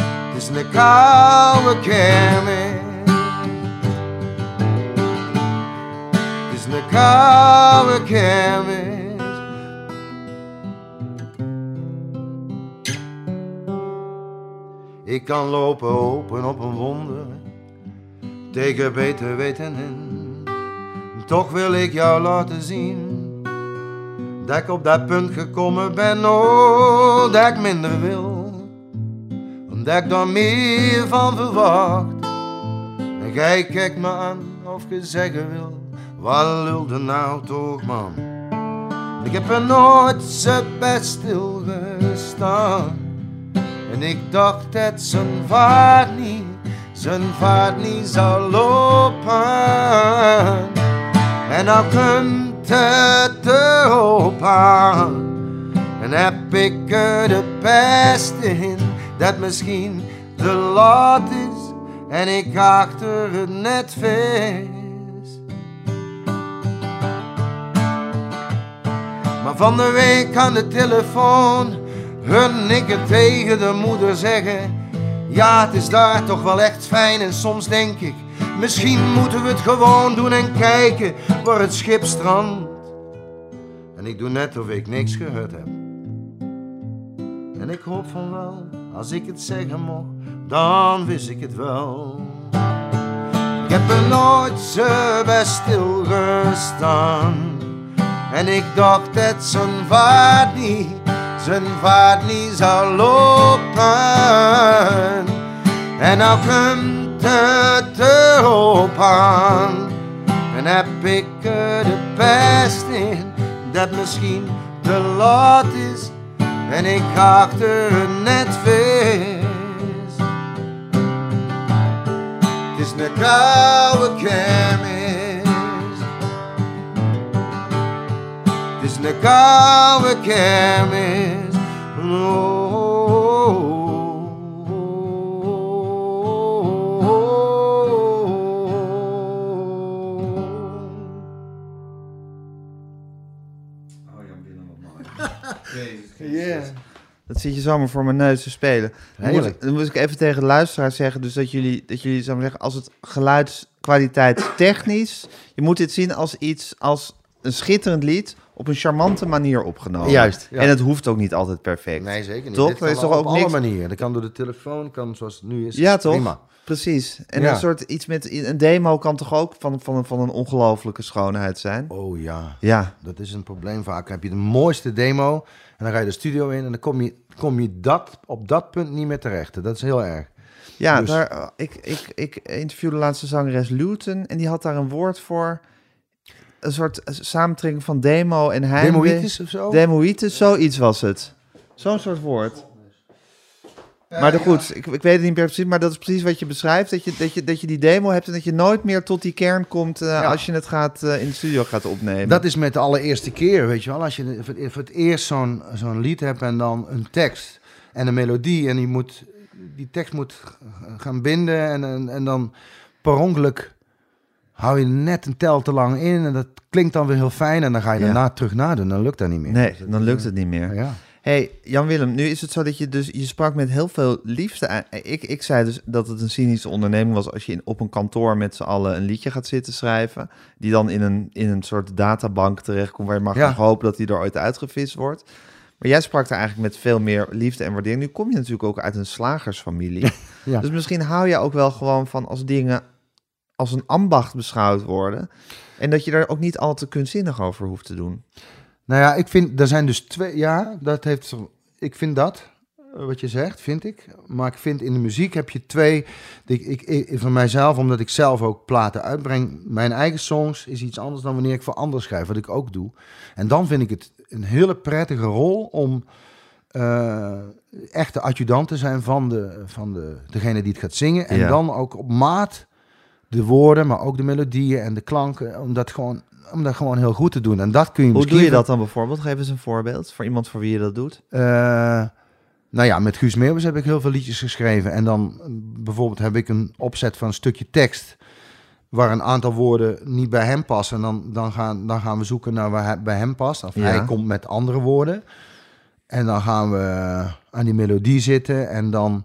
Het is een koude kermis. Het is een koude kermis. Ik kan lopen open op een wonder, tegen beter weten in. Toch wil ik jou laten zien, dat ik op dat punt gekomen ben, oh, dat ik minder wil. Omdat ik daar meer van verwacht. En jij kijkt me aan of je zeggen wil, wat lulde nou toch man. Ik heb er nooit zo best stilgestaan. En ik dacht dat zijn vaart niet, zijn vaart niet zou lopen. En nou komt het erop aan. En heb ik er de pest in dat misschien te laat is en ik achter het net vis. Maar van de week aan de telefoon hun ik tegen de moeder zeggen. Ja, het is daar toch wel echt fijn en soms denk ik, misschien moeten we het gewoon doen en kijken waar het schip strandt. En ik doe net of ik niks gehoord heb. En ik hoop van wel, als ik het zeggen mocht, dan wist ik het wel. Ik heb er nooit zo bij stilgestaan. En ik dacht dat zijn vaart niet, zijn vaart niet zou lopen. En nou komt erop aan. En heb ik er de pest in, dat misschien te laat is. En ik ga achter het net vis. Het is een koude kermis. Het is een koude kermis. Yeah. Dat zit je zomaar voor mijn neus te spelen. Dan moet, dan moet ik even tegen de luisteraar zeggen, dus dat jullie, dat jullie zou zeggen, als het geluidskwaliteit technisch, je moet dit zien als iets, als een schitterend lied op een charmante manier opgenomen. Juist, ja. En het hoeft ook niet altijd perfect. Nee, zeker niet. Toch? Dit Er is kan toch op ook alle niks- manieren. Dat kan door de telefoon, kan zoals het nu is. Ja, toch? Prima. Precies. En Ja. een soort iets met een demo kan toch ook van, van, van een ongelofelijke schoonheid zijn? Oh ja, Ja, dat is een probleem vaak. Dan heb je de mooiste demo en dan ga je de studio in en dan kom je, kom je dat, op dat punt niet meer terecht. Dat is heel erg. ja Dus- daar, eh, ik, ik, ik interviewde de zangeres Luton en die had daar een woord voor. Een soort eh, samentrekking van demo en heimwee. Demoïtis of zo? Demoïtis, zoiets was het. Zo'n soort woord. Maar goed, ik, ik weet het niet meer precies, maar dat is precies wat je beschrijft. Dat je, dat, je, dat je die demo hebt en dat je nooit meer tot die kern komt eh, als je het gaat, eh, in de studio gaat opnemen. Dat is met de allereerste keer, weet je wel. Als je voor het- voor het eerst zo'n zo'n lied hebt en dan een tekst en een melodie... en die, moet, die tekst moet gaan binden en, en, en dan per ongeluk hou je net een tel te lang in... en dat klinkt dan weer heel fijn en dan ga je Ja. daarna terug nadoen. Dan lukt dat niet meer. Nee, dan lukt het niet meer. Ja. Hey, Jan-Willem, nu is het zo dat je dus... Je sprak met heel veel liefde. aan- Ik, ik zei dus dat het een cynische onderneming was... als je in, op een kantoor met z'n allen een liedje gaat zitten schrijven... die dan in een, in een soort databank terechtkomt... waar je mag Ja. nog hopen dat die er ooit uitgevist wordt. Maar jij sprak er eigenlijk met veel meer liefde en waardering. Nu kom je natuurlijk ook uit een slagersfamilie. Ja. Dus misschien hou je ook wel gewoon van als dingen als een ambacht beschouwd worden... en dat je daar ook niet al te kunstzinnig over hoeft te doen. Nou ja, ik vind, er zijn dus twee, ja, dat heeft, ik vind dat, eh, wat je zegt, vind ik. Maar ik vind in de muziek heb je twee, ik, ik, ik, van mijzelf, omdat ik zelf ook platen uitbreng, mijn eigen songs is iets anders dan wanneer ik voor anderen schrijf, wat ik ook doe. En dan vind ik het een hele prettige rol om eh echt de adjudant te zijn van, de, van de, degene die het gaat zingen. En Ja. dan ook op maat de woorden, maar ook de melodieën en de klanken, om dat gewoon, om dat gewoon heel goed te doen. En dat kun je Hoe doe je dat dan bijvoorbeeld? Geef eens een voorbeeld voor iemand voor wie je dat doet. eh, nou ja, met Guus Meeuwis heb ik heel veel liedjes geschreven. En dan eh, bijvoorbeeld heb ik een opzet van een stukje tekst... waar een aantal woorden niet bij hem passen. En dan, dan, gaan, dan gaan we zoeken naar waar hij bij hem past. Of Ja. hij komt met andere woorden. En dan gaan we aan die melodie zitten. En dan,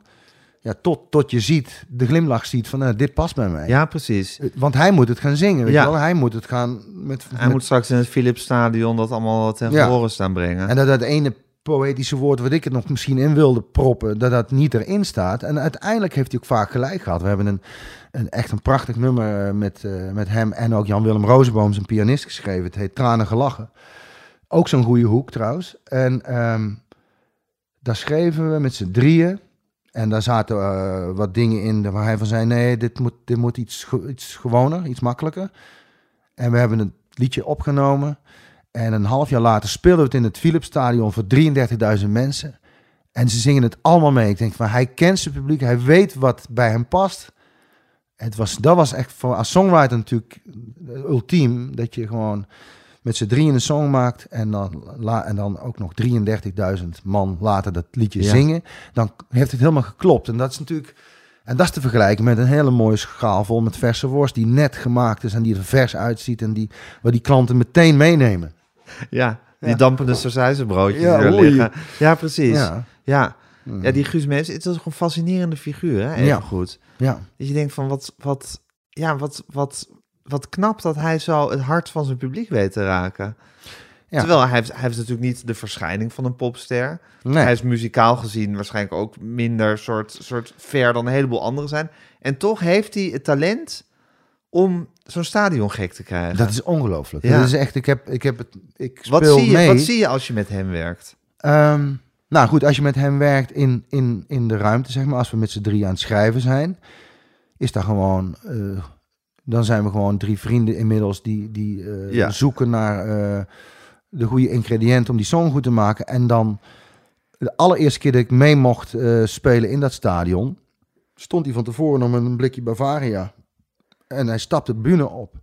ja, tot, tot je ziet, de glimlach ziet van... nou, dit past bij mij. Ja, precies. Eh, Want hij moet het gaan zingen, weet Ja. je wel? Hij moet het gaan met... Hij met- moet straks in het Philips Stadion dat allemaal ten Ja. gehore staan brengen. En dat dat ene poëtische woord wat ik er nog misschien in wilde proppen, dat dat niet erin staat. En uiteindelijk heeft hij ook vaak gelijk gehad. We hebben een, een echt een prachtig nummer eh, met, eh, met hem en ook Jan-Willem Rozenboom, zijn pianist, geschreven. Het heet Tranen gelachen. Ook zo'n goede hoek trouwens. En ehm, daar schreven we met z'n drieën. En daar zaten eh, wat dingen in waar hij van zei: nee, dit moet, dit moet iets, iets gewoner, iets makkelijker. En we hebben het liedje opgenomen. En een half jaar later speelden we het in het Philipsstadion voor 33.000 mensen. En ze zingen het allemaal mee. Ik denk van, hij kent zijn publiek, hij weet wat bij hem past. het was, dat was echt voor als songwriter natuurlijk ultiem. Dat je gewoon met z'n drieën een song maakt en dan, la, en dan ook nog 33.000 man later dat liedje Ja. zingen. Dan heeft het helemaal geklopt. En dat is natuurlijk... En dat is te vergelijken met een hele mooie schaal vol met verse worst die net gemaakt is en die er vers uitziet en die, waar die klanten meteen meenemen. Ja, die Ja. dampende sausijzenbroodjes Ja, er liggen. Ja, precies. Ja. Ja, Ja. die Guus het is toch een fascinerende figuur, hè? Even Ja. goed. ja. Dat je denkt van, wat, wat, ja, wat, wat, wat knap dat hij zo het hart van zijn publiek weet te raken. Ja. Terwijl hij heeft, hij heeft natuurlijk niet de verschijning van een popster. Nee. Hij is muzikaal gezien waarschijnlijk ook minder soort, soort ver dan een heleboel anderen zijn. En toch heeft hij het talent om zo'n stadion gek te krijgen. Dat is ongelooflijk. Ja. Dat is echt, ik heb, ik heb het, ik speel wat, zie je, mee. wat zie je als je met hem werkt? Ehm, nou goed, als je met hem werkt in, in, in de ruimte, zeg maar, als we met z'n drie aan het schrijven zijn, is dat gewoon, eh, dan zijn we gewoon drie vrienden inmiddels die, die eh, Ja. zoeken naar eh, de goede ingrediënten om die song goed te maken. En dan, de allereerste keer dat ik mee mocht eh, spelen in dat stadion, stond hij van tevoren nog met een blikje Bavaria. En hij stapte de bühne op.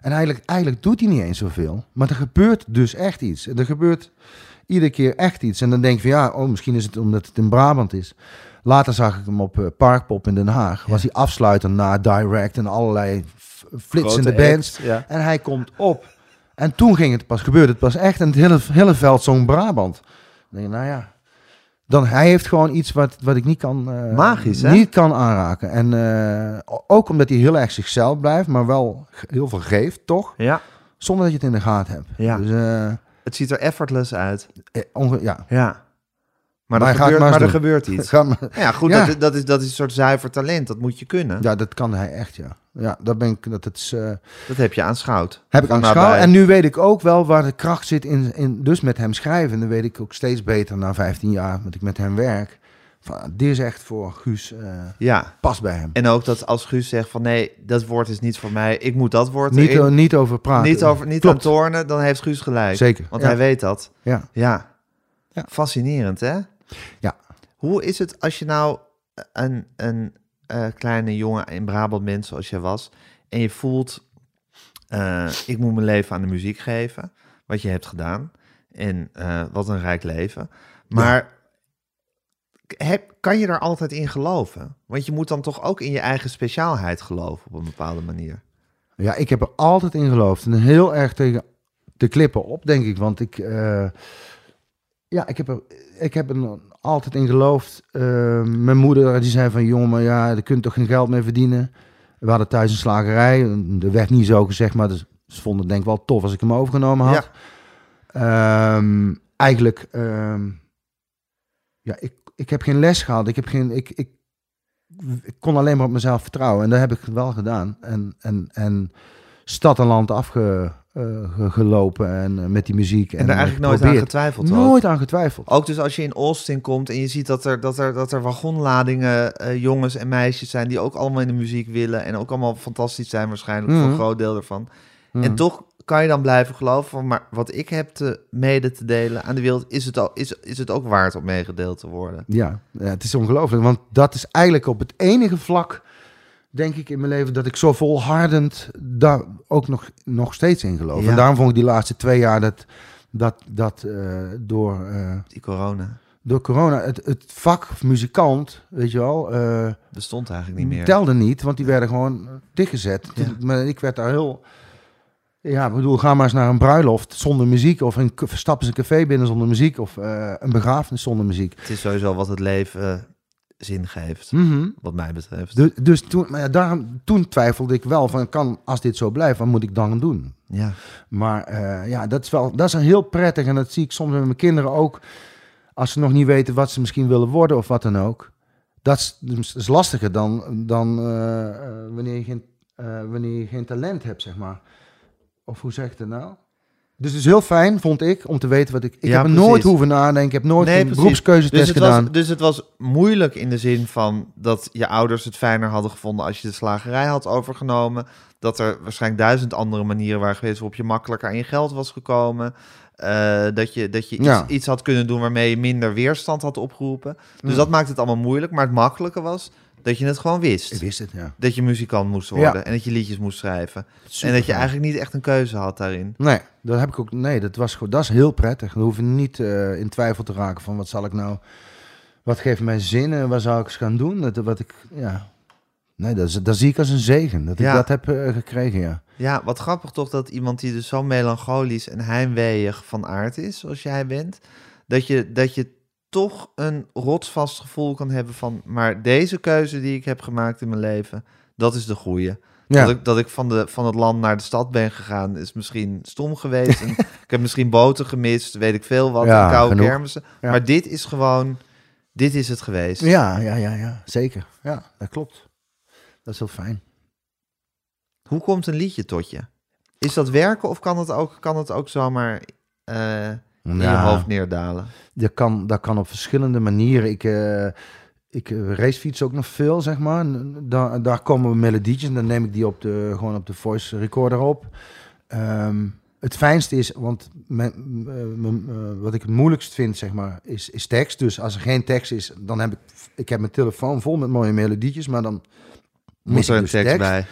En eigenlijk, eigenlijk doet hij niet eens zoveel. Maar er gebeurt dus echt iets. Er gebeurt iedere keer echt iets. En dan denk je van ja, oh, misschien is het omdat het in Brabant is. Later zag ik hem op eh, Parkpop in Den Haag. Was hij afsluiter na Direct en allerlei flitsende Grote bands. act, ja. En hij komt op. En toen ging het pas, gebeurde het pas echt. En het hele, hele veld zong Brabant. Dan denk je, nou ja. Dan, hij heeft gewoon iets wat, wat ik niet kan, eh, Magisch, hè? niet kan aanraken. En eh, ook omdat hij heel erg zichzelf blijft, maar wel heel veel geeft, toch? Ja, Zonder dat je het in de gaten hebt. Ja. Dus, het ziet er effortless uit. onge- ja. Ja. Maar, Maar er, hij gaat gebeurt, maar er gebeurt iets. Ga maar- Ja, goed, Ja. Dat, dat, is, dat is een soort zuiver talent. Dat moet je kunnen. ja, dat kan hij echt, ja. Ja, dat ben ik, dat het is, eh, Dat heb je aanschouwd. heb ik aanschouwd. En nu weet ik ook wel waar de kracht zit in, in, dus met hem schrijven. Dan weet ik ook steeds beter na 15 jaar dat ik met hem werk. Van, dit is echt voor Guus, eh Ja. past bij hem. En ook dat als Guus zegt van nee, dat woord is niet voor mij. Ik moet dat woord Niet, erin. eh, niet over praten. niet, over, niet Klopt. aan tornen, dan heeft Guus gelijk. Zeker. Want ja. hij weet dat. Ja. Ja. Ja. Fascinerend, hè? Ja. Hoe is het als je nou een, een eh, kleine jongen in Brabant bent zoals jij was... en je voelt, eh, ik moet mijn leven aan de muziek geven... wat je hebt gedaan. En eh, wat een rijk leven. Maar heb, kan je daar altijd in geloven? Want je moet dan toch ook in je eigen speciaalheid geloven op een bepaalde manier. Ja, ik heb er altijd in geloofd. En heel erg tegen de klippen op, denk ik. Want ik, eh, ja, ik heb er, ik heb er altijd in geloofd. Eh, mijn moeder die zei van, jongen, maar ja, je toch geen geld mee verdienen. We hadden thuis een slagerij. Er werd niet zo gezegd, maar dus, ze vonden het denk ik wel tof als ik hem overgenomen had. Ehm, eigenlijk, ehm, ja, ik, ik heb geen les gehad. Ik heb geen, ik, ik, ik kon alleen maar op mezelf vertrouwen. En dat heb ik wel gedaan. En, en, en stad en land afgelopen en eh, met die muziek. En, daar eigenlijk nooit aan getwijfeld ook. Nooit aan getwijfeld. Ook dus als je in Austin komt en je ziet dat er, dat er, dat er wagonladingen eh, jongens en meisjes zijn die ook allemaal in de muziek willen en ook allemaal fantastisch zijn waarschijnlijk voor Mhm. een groot deel ervan. Mhm. En toch kan je dan blijven geloven maar wat ik heb te mede te delen aan de wereld, is het, al, is, is het ook waard om meegedeeld te worden. Ja, ja, het is ongelooflijk. Want dat is eigenlijk op het enige vlak, denk ik, in mijn leven... dat ik zo volhardend daar ook nog, nog steeds in geloof. Ja. En daarom vond ik die laatste twee jaar dat, dat, dat eh, door, eh, Die corona door corona... Het, het vak muzikant, weet je wel... eh, bestond eigenlijk niet meer. telde niet, want die werden gewoon dichtgezet. Ja. Maar ik werd daar heel... Ja, ik bedoel, ga maar eens naar een bruiloft zonder muziek... of een, stappen ze een café binnen zonder muziek... of een begrafenis zonder muziek. Het is sowieso wat het leven zin geeft, Mhm. wat mij betreft. Dus, dus toen, maar ja, daarom, toen twijfelde ik wel van, kan, als dit zo blijft, wat moet ik dan doen? Ja. Maar eh, ja, dat is wel, dat is een heel prettig en dat zie ik soms met mijn kinderen ook. Als ze nog niet weten wat ze misschien willen worden of wat dan ook. Dat is, dat is lastiger dan, dan eh, eh, wanneer, je geen, wanneer je geen talent hebt, zeg maar. Of hoe zeg ik dat nou? Dus het is heel fijn, vond ik, om te weten wat ik... Ik Ja, heb er nooit hoeven nadenken. Ik heb nooit Nee, een precies. beroepskeuzetest Dus het, gedaan. was, dus het was moeilijk in de zin van dat je ouders het fijner hadden gevonden als je de slagerij had overgenomen. Dat er waarschijnlijk duizend andere manieren waren geweest waarop je makkelijker aan je geld was gekomen. Eh, dat je, dat je iets, Ja. iets had kunnen doen waarmee je minder weerstand had opgeroepen. Dus Ja. dat maakt het allemaal moeilijk. Maar het makkelijke was Dat je het gewoon wist. Ik wist het, ja. Dat je muzikant moest worden Ja. en dat je liedjes moest schrijven. en dat je eigenlijk niet echt een keuze had daarin. Nee, dat heb ik ook. Nee, dat was gewoon. Dat is heel prettig. Dan hoef je niet eh, in twijfel te raken van wat zal ik nou. Wat geeft mij zin en wat zou ik eens gaan doen? Dat, wat ik, ja. Nee, dat, is, dat zie ik als een zegen. Dat ik Ja. dat heb eh, gekregen, ja. Ja, wat grappig toch dat iemand die dus zo melancholisch en heimweeig van aard is, zoals jij bent, dat je, dat je toch een rotsvast gevoel kan hebben van, maar deze keuze die ik heb gemaakt in mijn leven, dat is de goede. Ja, Dat ik, dat ik van, de, van het land naar de stad ben gegaan, is misschien stom geweest. en ik heb misschien boten gemist, weet ik veel wat, Ja, en koude genoeg. kermissen. Ja. Maar dit is gewoon, dit is het geweest. ja, ja, ja, ja, zeker. Ja, dat klopt. Dat is heel fijn. Hoe komt een liedje tot je? Is dat werken of kan het ook, kan het ook zomaar eh, in je hoofd neerdalen? Dat kan, dat kan op verschillende manieren. Ik, eh ik eh, racefiets ook nog veel, zeg maar. Daar, daar komen melodietjes en dan neem ik die op de, gewoon op de voice recorder op. Ehm, het fijnste is, want mijn, eh, mijn, wat ik het moeilijkst vind, zeg maar, is, is tekst. Dus als er geen tekst is, dan heb ik... Ik heb mijn telefoon vol met mooie melodietjes, maar dan Moet mis er ik een dus tekst, bij?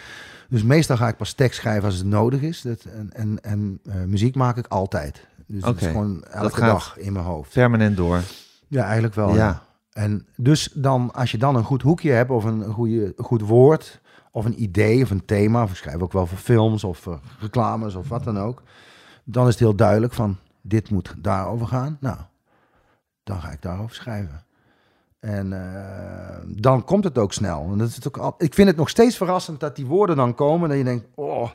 Dus meestal ga ik pas tekst schrijven als het nodig is. Dat, en en, en muziek maak ik altijd. Dus Oké, is gewoon elke dag in mijn hoofd. Permanent door. Ja, eigenlijk wel. Ja. Ja. En dus dan, als je dan een goed hoekje hebt of een goede, goed woord of een idee of een thema, of ik schrijf ook wel voor films of voor reclames of wat dan ook, dan is het heel duidelijk van dit moet daarover gaan. Nou, dan ga ik daarover schrijven. En eh, dan komt het ook snel. En dat is ook al, ik vind het nog steeds verrassend dat die woorden dan komen. Dat je denkt, oh,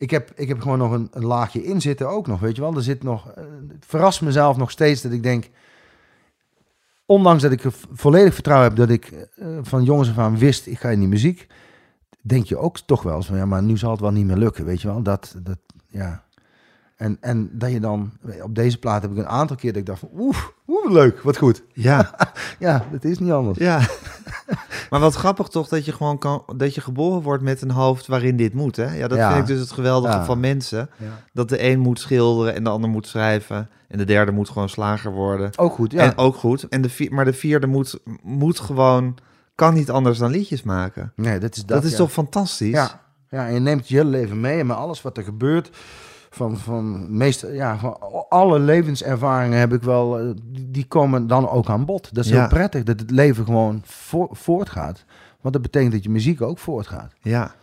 ik heb, ik heb gewoon nog een, een laagje in zitten ook nog, weet je wel. Er zit nog, eh, het verrast mezelf nog steeds dat ik denk, ondanks dat ik volledig vertrouwen heb dat ik eh, van jongens af aan wist, ik ga in die muziek, denk je ook toch wel eens van, ja, maar nu zal het wel niet meer lukken, weet je wel. Dat, dat, ja. En, en dat je dan, op deze plaat heb ik een aantal keer dat ik dacht van, oeh, oeh, leuk, wat goed. Ja, Ja, dat is niet anders. ja. maar wat grappig toch dat je gewoon kan, dat je geboren wordt met een hoofd waarin dit moet, hè? Ja, dat Ja. vind ik dus het geweldige Ja. van mensen. Ja. Dat de een moet schilderen en de ander moet schrijven. En de derde moet gewoon slager worden. Ook goed, ja. En ook goed. En de vier, maar de vierde moet, moet gewoon, kan niet anders dan liedjes maken. nee, dat is dat. Dat, is toch fantastisch? Ja, ja, en je neemt je hele leven mee. En met alles wat er gebeurt, van, van, meest, ja, van alle levenservaringen heb ik wel, eh, die, komen dan ook aan bod. Dat is Ja. heel prettig, dat het leven gewoon vo- voortgaat. Want dat betekent dat je muziek ook voortgaat. Ja.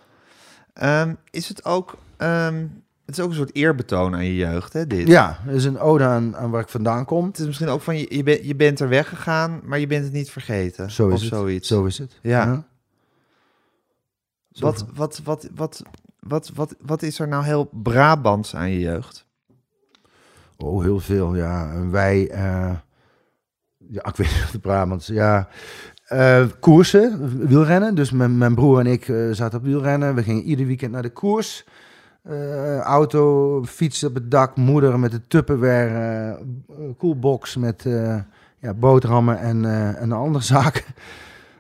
Ehm, is het ook... ehm, het is ook een soort eerbetoon aan je jeugd, hè, dit? Ja, dat is een ode aan, aan waar ik vandaan kom. Het is misschien ook van, je, je, bent je bent er weggegaan, maar je bent het niet vergeten. Zo is of het. zoiets. Zo is het. Ja. Wat, wat, wat, wat, wat, wat, wat is er nou heel Brabants aan je jeugd? Oh, heel veel, ja. Wij, eh, ja, ik weet niet of de Brabants, ja. Eh, koersen, wielrennen. Dus mijn, mijn broer en ik eh, zaten op wielrennen. We gingen ieder weekend naar de koers. Auto, fiets op het dak, moeder met de Tupperware, koelbox met ja, boterhammen en, eh, en andere zaken.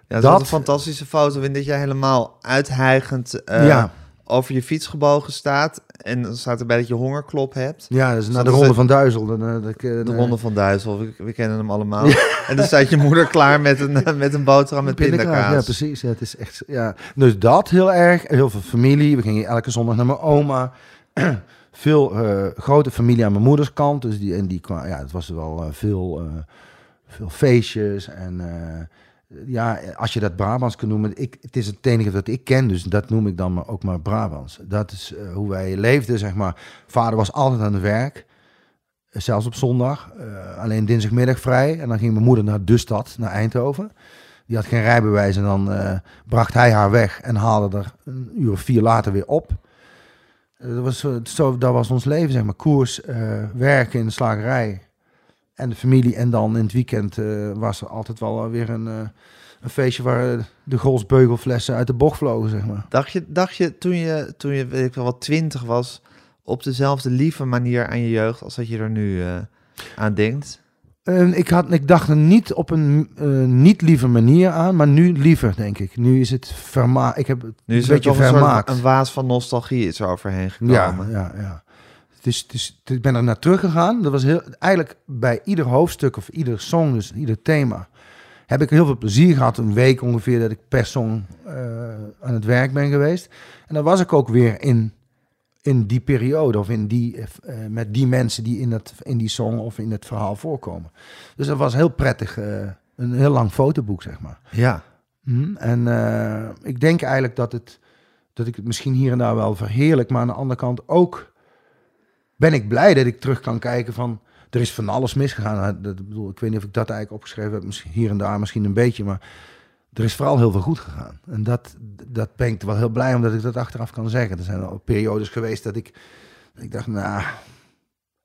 Ja, Dat- een fantastische foto in dat jij helemaal uithijgend ja. Over je fiets gebogen staat. En dan staat erbij dat je hongerklop hebt. ja, dus naar de Ronde van Duizel. Dan, eh, eh, De eh, Ronde van Duitsel, we, we kennen hem allemaal. En dan staat je moeder klaar met een, met een boterham met Pindakaas, pindakaas. Ja, precies. Ja, het is echt, ja. Dus dat heel erg. Heel veel familie. We gingen elke zondag naar mijn oma. veel eh, grote familie aan mijn moeders kant. Dus die, en die kwam, ja, het was wel eh, veel, eh, veel feestjes. En eh, ja, als je dat Brabants kunt noemen. Ik, het is het enige dat ik ken, dus dat noem ik dan maar ook maar Brabants. Dat is eh, hoe wij leefden, zeg maar. Vader was altijd aan het werk. eh, Zelfs op zondag. eh, alleen dinsdagmiddag vrij. En dan ging mijn moeder naar de stad, naar Eindhoven. Die had geen rijbewijs en dan bracht hij haar weg en haalde er een uur of vier later weer op. Dat, was, zo- dat was ons leven, zeg maar. Koers, werken in de slagerij en de familie. En dan in het weekend eh, was er altijd wel weer een, eh, een feestje waar eh, de golfsbeugelflessen uit de bocht vlogen, zeg maar. Dacht je, dacht je toen je, toen je weet ik wel, wat twintig was, op dezelfde lieve manier aan je jeugd als dat je er nu aan denkt? Ik, had, ik dacht er niet op een niet lieve manier aan, maar nu liever, denk ik. Nu is het verma. Ik heb het Nu is een beetje een, vermaakt. soort, een waas van nostalgie is er overheen gekomen. Ja, ja, ja. Is, ik ben er naar teruggegaan. Dat was heel, eigenlijk bij ieder hoofdstuk of ieder song, dus ieder thema, heb ik heel veel plezier gehad. Een week ongeveer dat ik per song eh, aan het werk ben geweest. En dan was ik ook weer in, in die periode of in die, eh, met die mensen die in, dat, in die song of in het verhaal voorkomen. Dus dat was heel prettig. eh, een heel lang fotoboek, zeg maar. Ja. Mhm. En eh, ik denk eigenlijk dat, het, dat ik het misschien hier en daar wel verheerlijk. Maar aan de andere kant ook ben ik blij dat ik terug kan kijken van... Er is van alles misgegaan. Nou, Dat, ik bedoel, ik weet niet of ik dat eigenlijk opgeschreven heb. Misschien hier en daar misschien een beetje. Maar er is vooral heel veel goed gegaan. En dat, dat ben ik wel heel blij omdat ik dat achteraf kan zeggen. Er zijn al periodes geweest dat ik, dat ik dacht, nou,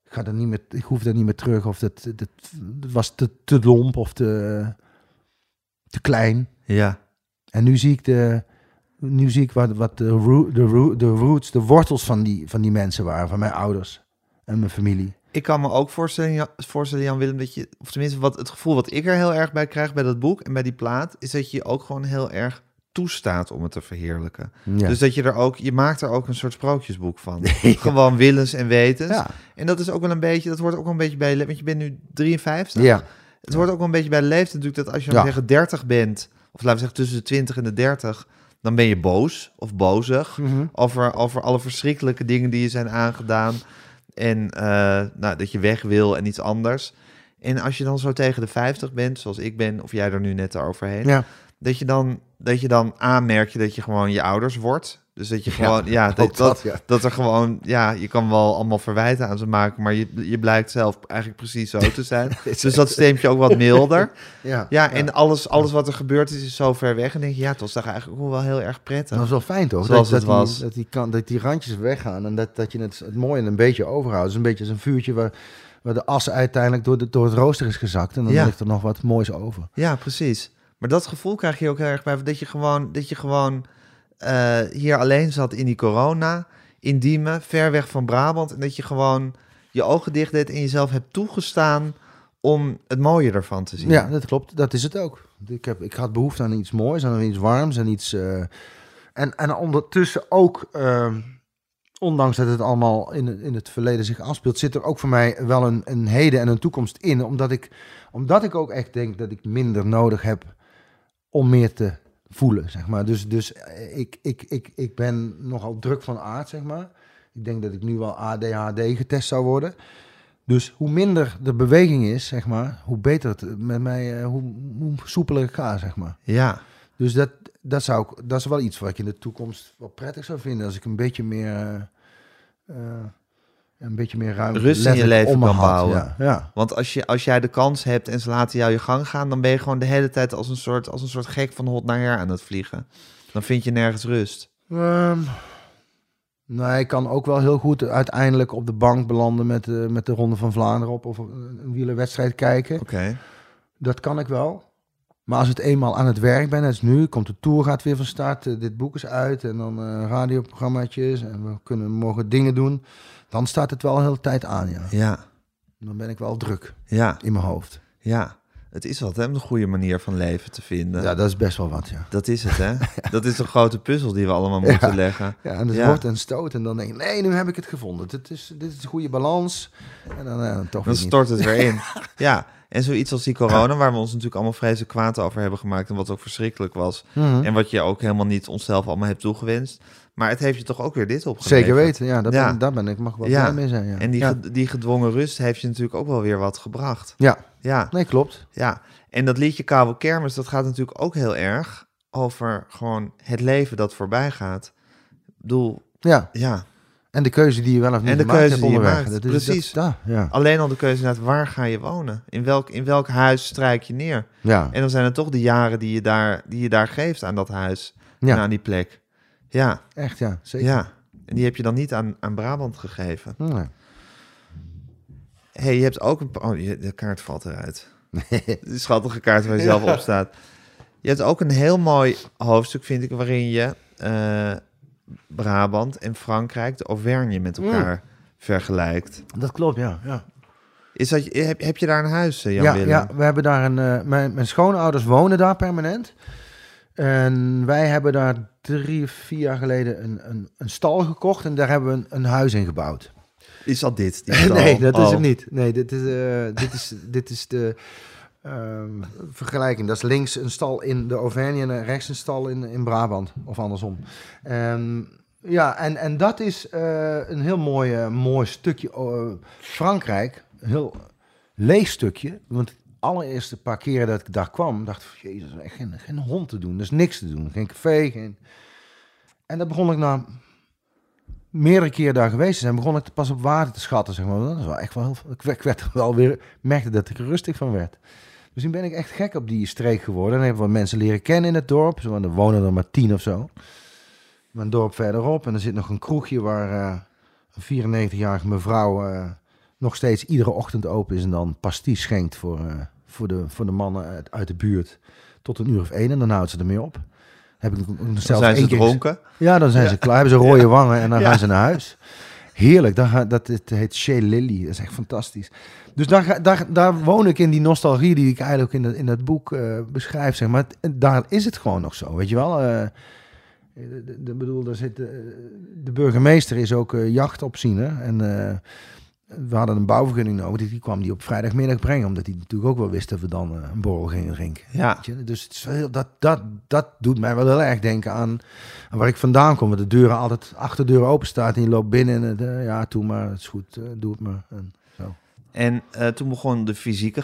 ik, ga er niet meer, ik hoef er niet meer terug. Of dat, dat, dat was te, te lomp of te, te klein. Ja. En nu zie ik, de, nu zie ik wat, wat de, roo- de, roo- de roots, de wortels van die, van die mensen waren. Van mijn ouders en mijn familie. Ik kan me ook voorstellen, Jan- voorstellen, Jan Willem, dat je, of tenminste wat het gevoel wat ik er heel erg bij krijg bij dat boek en bij die plaat, is dat je je ook gewoon heel erg toestaat om het te verheerlijken. Ja. Dus dat je er ook, je maakt er ook een soort sprookjesboek van. Gewoon willens en wetens. ja. En dat is ook wel een beetje, dat hoort ook een beetje bij want je bent nu 53. ja. Het hoort ook wel een beetje bij de leeftijd natuurlijk dat als je Ja. zeggen 30 bent, of laten we zeggen tussen de 20 en de 30, dan ben je boos of bozig Mhm. over, over alle verschrikkelijke dingen die je zijn aangedaan. En eh, nou, dat je weg wil en iets anders. En als je dan zo tegen de 50 bent, zoals ik ben, of jij er nu net overheen, ja. Dat je dan, dat je dan aanmerkt je dat je gewoon je ouders wordt. Dus dat je gewoon, ja, dat, dat, dat, ja. dat er gewoon, ja, je kan wel allemaal verwijten aan ze maken, maar je, je blijkt zelf eigenlijk precies zo te zijn. dus dat steemt je ook wat milder. Ja. Ja, en alles, alles wat er gebeurd is, is zo ver weg. En denk je, ja, het was toch eigenlijk ook wel heel erg prettig. Dat was wel fijn toch? Zoals dat, het dat was. Die, dat, die kan, dat die randjes weggaan en dat, dat je het, het mooie een beetje overhoudt. Het is een beetje als een vuurtje waar, waar de as uiteindelijk door, de, door het rooster is gezakt. En dan Ja. ligt er nog wat moois over. Ja, precies. Maar dat gevoel krijg je ook heel erg bij dat je gewoon, dat je gewoon eh, hier alleen zat in die corona, in Diemen, ver weg van Brabant. En dat je gewoon je ogen dicht deed en jezelf hebt toegestaan om het mooie ervan te zien. Ja, dat klopt. Dat is het ook. Ik, heb, ik had behoefte aan iets moois, aan iets warms en iets... eh, en, en ondertussen ook, eh, ondanks dat het allemaal in, in het verleden zich afspeelt, zit er ook voor mij wel een, een heden en een toekomst in. Omdat ik, omdat ik ook echt denk dat ik minder nodig heb om meer te voelen, zeg maar. Dus, dus eh, ik, ik, ik, ik ben nogal druk van aard, zeg maar. Ik denk dat ik nu wel ADHD getest zou worden. Dus hoe minder de beweging is, zeg maar, hoe beter het met mij, eh, hoe, hoe soepeler ik ga, zeg maar. Ja, Dus dat, dat, zou ik, dat is wel iets wat ik in de toekomst wel prettig zou vinden. Als ik een beetje meer, eh, een beetje meer ruimte Rust in je leven kan had. bouwen. Ja, ja. want als, je, als jij de kans hebt en ze laten jou je gang gaan, dan ben je gewoon de hele tijd als een soort, als een soort gek van hot naar her aan het vliegen. Dan vind je nergens rust. Ehm, nee, ik kan ook wel heel goed uiteindelijk op de bank belanden met, de met de Ronde van Vlaanderen op of een een wielerwedstrijd kijken. Oké. Dat kan ik wel. Maar als het eenmaal aan het werk ben, als nu, komt de tour gaat weer van start, eh, dit boek is uit en dan eh radioprogrammaatjes en we kunnen mogen dingen doen, dan staat het wel een hele tijd aan, ja. Ja, Dan ben ik wel druk ja, in mijn hoofd. ja. Het is wat, hè, om een goede manier van leven te vinden. Ja, dat is best wel wat, ja. Dat is het, hè? Dat is een grote puzzel die we allemaal moeten leggen. Ja, en het Ja. wordt een stoot en dan denk ik, nee, nu heb ik het gevonden. Dit is, dit is de goede balans. En dan, eh, toch Dan niet. stort het weer in. Ja, en zoiets als die corona, waar we ons natuurlijk allemaal vreselijk kwaad over hebben gemaakt en wat ook verschrikkelijk was. Mhm. En wat je ook helemaal niet onszelf allemaal hebt toegewenst. Maar het heeft je toch ook weer dit opgeleverd. Zeker weten, ja, daar, Ja. Ben, daar ben ik, mag wel Ja. blij mee zijn. Ja. En die, ja. ge- die gedwongen rust heeft je natuurlijk ook wel weer wat gebracht. ja, Ja, nee, klopt. ja. En dat liedje Koude Kermis, dat gaat natuurlijk ook heel erg over gewoon het leven dat voorbij gaat. Ik bedoel, Ja, ja, en de keuze die je wel of niet En de gemaakt keuze hebt die je maakt, Dat is, precies. Dat, ja, ja. alleen al de keuze naar waar ga je wonen? In welk, in welk huis strijk je neer? ja. En dan zijn het toch de jaren die je daar, die je daar geeft aan dat huis Ja. en aan die plek. Ja, Echt, ja, zeker. ja. En die heb je dan niet aan, aan Brabant gegeven. Nee. hey, je hebt ook een... Oh, de kaart valt eruit. Die schattige kaart waar je zelf op staat. Je hebt ook een heel mooi hoofdstuk, vind ik, waarin je eh, Brabant en Frankrijk, de Auvergne, met elkaar vergelijkt. Dat klopt, ja. ja. Is dat, heb, heb je daar een huis, eh, Jan Ja, Willem? ja, we hebben daar een. eh, mijn, mijn schoonouders wonen daar permanent. En wij hebben daar drie of vier jaar geleden een, een, een stal gekocht en daar hebben we een, een huis in gebouwd. Is dat dit? die stal? nee, dat is Oh. het niet. Nee, dit is, eh, dit is, dit is de. ehm, vergelijking. Dat is links een stal in de Auvergne en rechts een stal in, in Brabant. Of andersom. Ehm, ja, en, en dat is eh, een heel mooi, eh, mooi stukje eh, Frankrijk. Een heel leeg stukje. Want allereerste paar keren dat ik daar kwam, dacht ik, jezus, echt geen, geen hond te doen. Er is niks te doen. Geen café, geen... En dan begon ik na meerdere keren daar geweest te zijn, begon ik pas op waarde te schatten. Zeg maar. Dat is wel echt wel, ik ik werd wel weer, merkte dat ik er rustig van werd. Dus toen ben ik echt gek op die streek geworden. En heb wat mensen leren kennen in het dorp. Zo, er wonen er maar tien of zo. Mijn dorp verderop. En er zit nog een kroegje waar eh, een 94-jarige mevrouw eh, nog steeds iedere ochtend open is. En dan pasties schenkt voor, eh, voor, de, voor de mannen uit, uit de buurt. Tot een uur of één. En dan houdt ze ermee op. Heb ik Dan zijn ze dronken. ja, dan zijn ze klaar. Hebben ze rode wangen en dan gaan ze naar huis. Heerlijk. Ga, dat het heet Shea Lily. Dat is echt fantastisch. Dus daar, daar, daar woon ik in die nostalgie die ik eigenlijk in, dat- in dat boek eh, beschrijf. Zeg maar. Daar is het gewoon nog zo. Weet je wel? Eh, de, bedoel, daar zit, de burgemeester is ook eh, jachtopziener. En we hadden een bouwvergunning nodig. Die, kwam die op vrijdagmiddag brengen. Omdat hij natuurlijk ook wel wist dat we dan eh, een borrel gingen drinken. Ja. Dus het is heel, dat, dat, dat doet mij wel heel erg denken aan, aan waar ik vandaan kom. Want de deuren altijd, achterdeuren open staat en je loopt binnen en het, eh, ja, doe maar, het is goed, eh, doe het maar. En zo. En toen begon de fysieke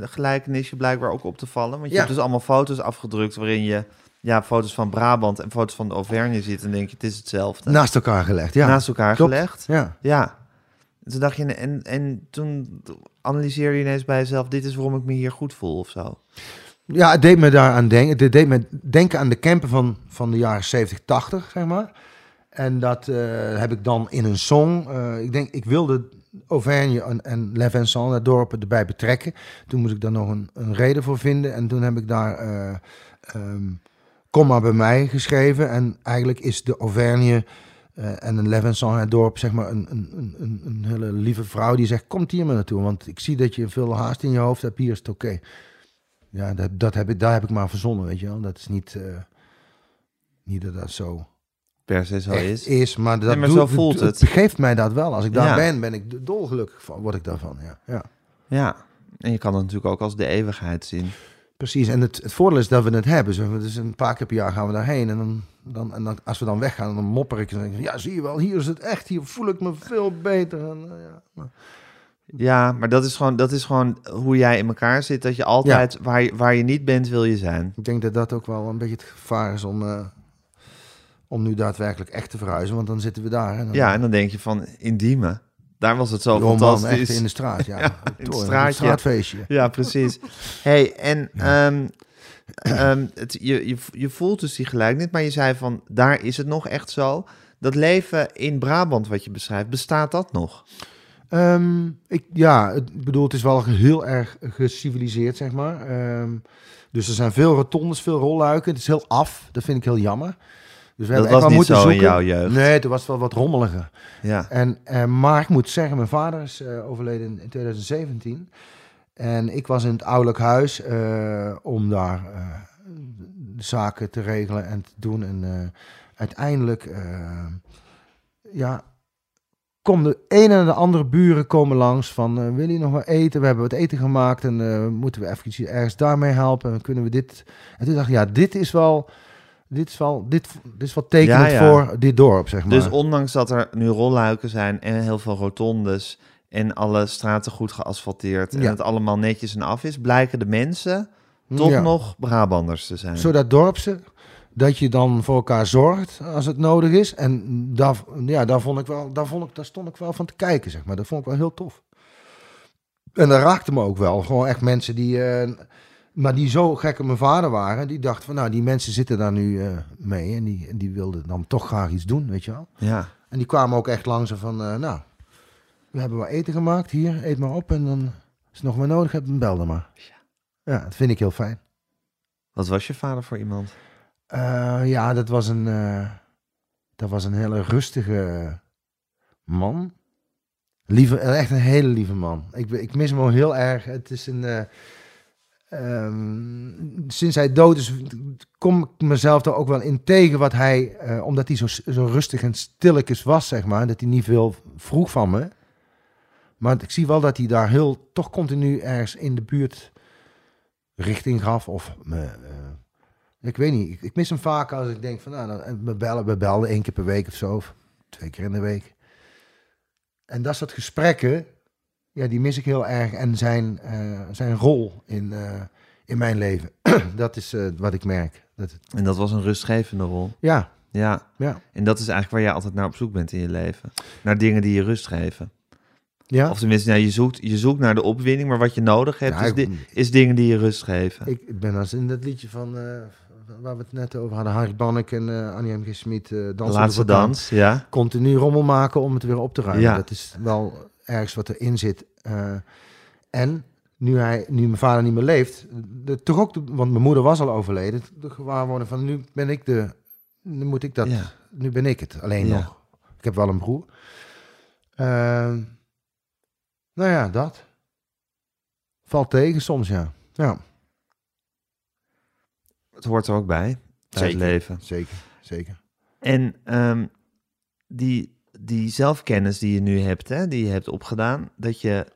gelijkenis je blijkbaar ook op te vallen. Want je Ja. hebt dus allemaal foto's afgedrukt waarin je ja, foto's van Brabant en foto's van de Auvergne ziet. En denk je, het is hetzelfde. Naast elkaar gelegd, ja. Naast elkaar klopt. gelegd. Ja. Ja. En toen dacht je, en, en toen analyseerde je ineens bij jezelf, dit is waarom ik me hier goed voel of zo. ja, het deed me daaraan denken. Het deed me denken aan de camper van, van de jaren 70, 80, zeg maar. En dat eh, heb ik dan in een song. eh, ik denk, ik wilde Auvergne en, en Le Vincent, dat dorpen, erbij betrekken. Toen moest ik daar nog een, een reden voor vinden. En toen heb ik daar maar bij mij geschreven. En eigenlijk is de Auvergne eh, en een Vincent, het dorp, zeg maar een, een, een- een, hele lieve vrouw die zegt, komt hier maar naartoe. Want ik zie dat je veel haast in je hoofd hebt, hier is het oké. Ja, dat, dat heb ik, daar heb ik maar verzonnen, weet je wel. Dat is niet, eh, niet dat dat zo Per se zo is. is. maar dat Nee, maar doet- zo voelt het. geeft mij dat wel. Als ik daar Ja. ben, ben ik dolgelukkig van, word ik daarvan. Ja, ja. Ja. En je kan het natuurlijk ook als de eeuwigheid zien. Precies, en het, het voordeel is dat we het hebben. Zeg maar. Dus een paar keer per jaar gaan we daarheen. En, dan, dan, en dan, als we dan weggaan, dan mopper ik. En dan denk ik, ja, zie je wel, hier is het echt. Hier voel ik me veel beter. En, eh, ja. nou. Ja, maar dat is gewoon, dat is gewoon hoe jij in elkaar zit. Dat je altijd, waar, je, waar je niet bent, wil je zijn. Ik denk dat dat ook wel een beetje het gevaar is om, eh, om nu daadwerkelijk echt te verhuizen. Want dan zitten we daar. En dan, Ja, en dan denk je van, intieme. Daar was het zo fantastisch. echt in de straat. Ja, Ja, Op in het straatje. Een straatfeestje. Ja, precies. hey, en ehm, ehm, het, je, je, je voelt dus die gelijkenis, maar je zei van, daar is het nog echt zo. Dat leven in Brabant wat je beschrijft, bestaat dat nog? Ehm, ik, ja, het, ik bedoel, het is wel heel erg geciviliseerd, zeg maar. Dus er zijn veel rotondes, veel rolluiken. Het is heel af. Dat vind ik heel jammer. Dus we Dat hebben echt was wel niet moeten zo in zoeken. jouw jeugd. Nee, toen was het wel wat rommeliger. Ja. En, eh, maar ik moet zeggen, mijn vader is eh, overleden in, in 2017. En ik was in het ouderlijk huis eh, om daar zaken te regelen en te doen. En uiteindelijk, ja, komen de ene en de andere buren komen langs van, eh, wil je nog wat eten? We hebben wat eten gemaakt en moeten we even ergens daarmee helpen? En kunnen we dit? En toen dacht ik, ja, dit is wel... Dit is wel, dit, dit is wel tekenend Ja, ja. voor dit dorp, zeg maar. Dus ondanks dat er nu rolluiken zijn en heel veel rotondes en alle straten goed geasfalteerd en Ja. het allemaal netjes en af is, blijken de mensen toch nog Brabanders te zijn. Zo dat dorpse, dat je dan voor elkaar zorgt als het nodig is. En daar, ja, daar, vond ik wel, daar, vond ik, daar stond ik wel van te kijken, zeg maar. Dat vond ik wel heel tof. En dat raakte me ook wel. Gewoon echt mensen die, eh, maar die zo gek op mijn vader waren. Die dachten van, nou, die mensen zitten daar nu eh, mee. En die, die wilden dan toch graag iets doen, weet je wel. Ja. En die kwamen ook echt langs van, eh, nou, we hebben wat eten gemaakt. Hier, eet maar op. En dan, als je nog maar nodig hebt, dan bel dan maar. Ja, dat vind ik heel fijn. Wat was je vader voor iemand? Eh, ja, dat was een, dat was een hele rustige man. Lieve, echt een hele lieve man. Ik, ik mis hem wel heel erg. Het is een. Ehm, sinds hij dood is, kom ik mezelf er ook wel in tegen wat hij, eh, omdat hij zo, zo rustig en stilletjes was, zeg maar, dat hij niet veel vroeg van me. Maar ik zie wel dat hij daar heel, toch continu ergens in de buurt richting gaf. Of me, eh, ik weet niet, ik, ik mis hem vaak als ik denk van, nou, dan, we bellen, we belden één keer per week of zo. Of twee keer in de week. En dat soort gesprekken, ja, die mis ik heel erg. En zijn, eh, zijn rol in, eh, in mijn leven, dat is eh, wat ik merk. Dat het, En dat was een rustgevende rol. ja, Ja. ja, En dat is eigenlijk waar jij altijd naar op zoek bent in je leven. Naar dingen die je rust geven. ja. Of tenminste, nou, je, zoekt, je zoekt naar de opwinning, maar wat je nodig hebt is, di- is dingen die je rust geven. Ik, ben als in dat liedje van, waar we het net over hadden, Harry Bannek en eh Annie M. G. Smit, Dansen laatste dans, ja. Continu rommel maken om het weer op te ruimen. Ja. Dat is wel ergens wat erin zit. Eh, en nu, hij, nu mijn vader niet meer leeft, de, toch ook, de- want mijn moeder was al overleden, de gewaarwording van nu ben ik de, nu moet ik dat, Ja. nu ben ik het, alleen Ja. nog. Ik heb wel een broer. Ehm, nou ja, dat. Valt tegen soms, ja. Ja, Het hoort er ook bij, bij het leven. zeker, zeker. En ehm, die, die zelfkennis die je nu hebt, hè, die je hebt opgedaan, dat je,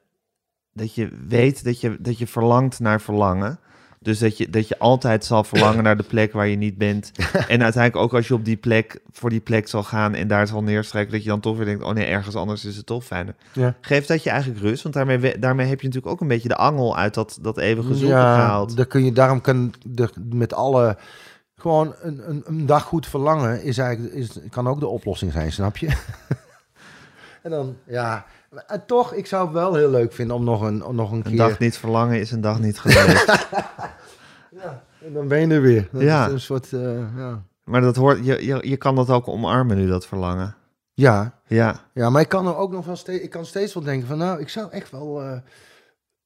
dat je weet dat je, dat je verlangt naar verlangen. Dus dat je, dat je altijd zal verlangen naar de plek waar je niet bent. En uiteindelijk ook als je op die plek, voor die plek zal gaan en daar zal neerstrekken, dat je dan toch weer denkt, oh nee, ergens anders is het toch fijner. Ja. Geeft dat je eigenlijk rust? Want daarmee, daarmee heb je natuurlijk ook een beetje de angel uit dat, dat eeuwige zoeken ja, gehaald. daar kun je, daarom kan de, met alle... Gewoon een, een, een dag goed verlangen is eigenlijk, is, kan ook de oplossing zijn, snap je? en dan, ja... En toch, ik zou het wel heel leuk vinden om nog een, om nog een, Een keer... dag niet verlangen is een dag niet geleefd. Ja, en dan ben je er weer. Dat Ja. is een soort, eh, ja. maar dat hoort, je, je, je kan dat ook omarmen nu, dat verlangen. Ja, Ja, ja, maar ik kan er ook nog wel steeds... Ik kan steeds wel denken van, nou, ik zou echt wel... eh,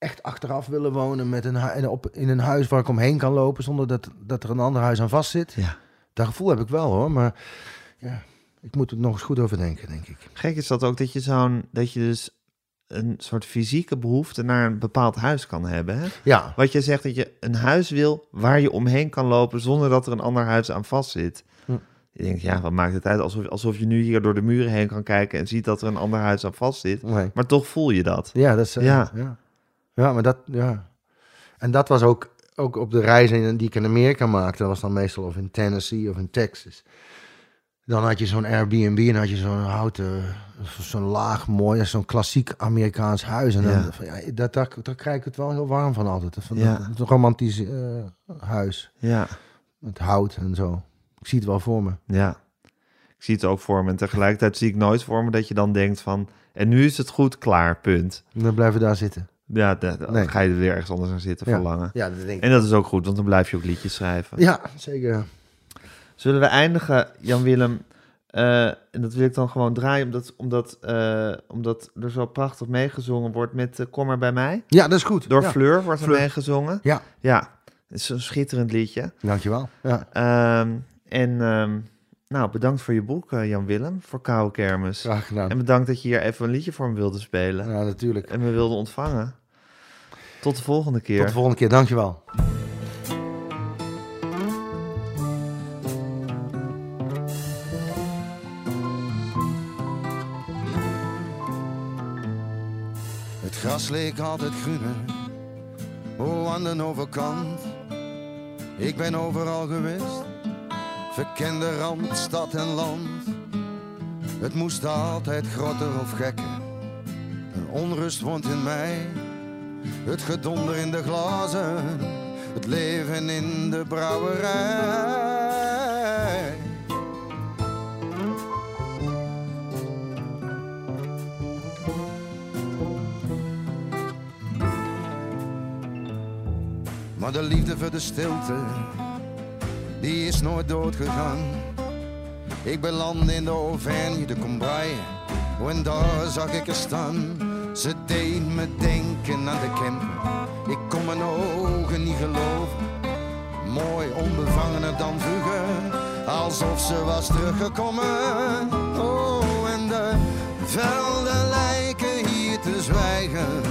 echt achteraf willen wonen met een, op, in een huis waar ik omheen kan lopen... zonder dat, dat er een ander huis aan vast zit. ja. Dat gevoel heb ik wel hoor, maar ja, ik moet er nog eens goed over denken, denk ik. Gek is dat ook dat je zo'n dat je dus een soort fysieke behoefte naar een bepaald huis kan hebben. Hè? Ja, Wat je zegt dat je een huis wil waar je omheen kan lopen zonder dat er een ander huis aan vast zit. Hm. Je denkt, ja, wat maakt het uit? Alsof, alsof je nu hier door de muren heen kan kijken en ziet dat er een ander huis aan vast zit. nee. Maar toch voel je dat. ja, dat is, eh, Ja. ja. Ja. maar dat, ja. En dat was ook, ook op de reizen die ik in Amerika maakte, dat was dan meestal of in Tennessee of in Texas. Dan had je zo'n Airbnb en had je zo'n houten, zo'n laag mooi, zo'n klassiek Amerikaans huis. En dan, Ja. van, ja, dat, daar, daar krijg ik het wel heel warm van altijd. Van Ja. dat, dat romantisch eh, huis, Ja, met hout en zo. Ik zie het wel voor me. ja. Ik zie het ook voor me. En tegelijkertijd zie ik nooit voor me dat je dan denkt van... En nu is het goed, klaar, punt. En dan blijven we daar zitten. Ja, da- dan Nee. ga je er weer ergens anders aan zitten Ja. verlangen. Ja, dat denk ik. En dat is ook goed, want dan blijf je ook liedjes schrijven. Ja, zeker. Zullen we eindigen, Jan-Willem? eh, en dat wil ik dan gewoon draaien, omdat, omdat, eh, omdat er zo prachtig meegezongen wordt met eh, Kom maar bij mij. Ja, dat is goed. Door ja. Fleur wordt er meegezongen. Ja, Ja, het is een schitterend liedje. dankjewel. Ja, Ehm, en ehm, nou, bedankt voor je boek, Jan-Willem, voor Koude Kermis. graag gedaan. En bedankt dat je hier even een liedje voor me wilde spelen. Ja, natuurlijk. En me wilde ontvangen. Tot de volgende keer. Tot de volgende keer, dankjewel. Het gras leek altijd groener, oh aan de overkant. Ik ben overal geweest, verkende rand, stad en land. Het moest altijd groter of gekker, een onrust woont in mij. Het gedonder in de glazen, het leven in de brouwerij. Maar de liefde voor de stilte, die is nooit doodgegaan. Ik belandde in de Auvergne, de Combraille, en daar zag ik er staan. Ze deed me denken aan de Kempen. Ik kon mijn ogen niet geloven. Mooi onbevangener dan vroeger, alsof ze was teruggekomen. Oh, en de velden lijken hier te zwijgen.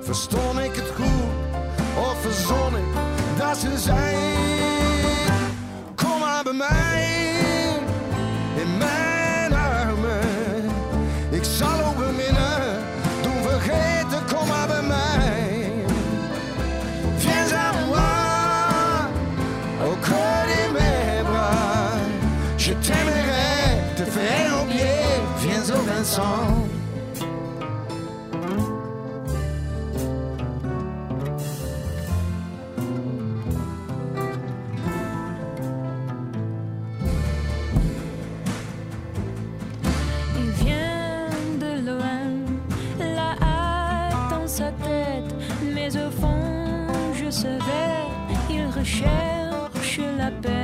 Verstond ik het goed, of verzon ik dat ze zei: Kom maar bij mij, Il vient de loin, la hâte dans sa tête, mais au fond, je savais, il recherche la paix.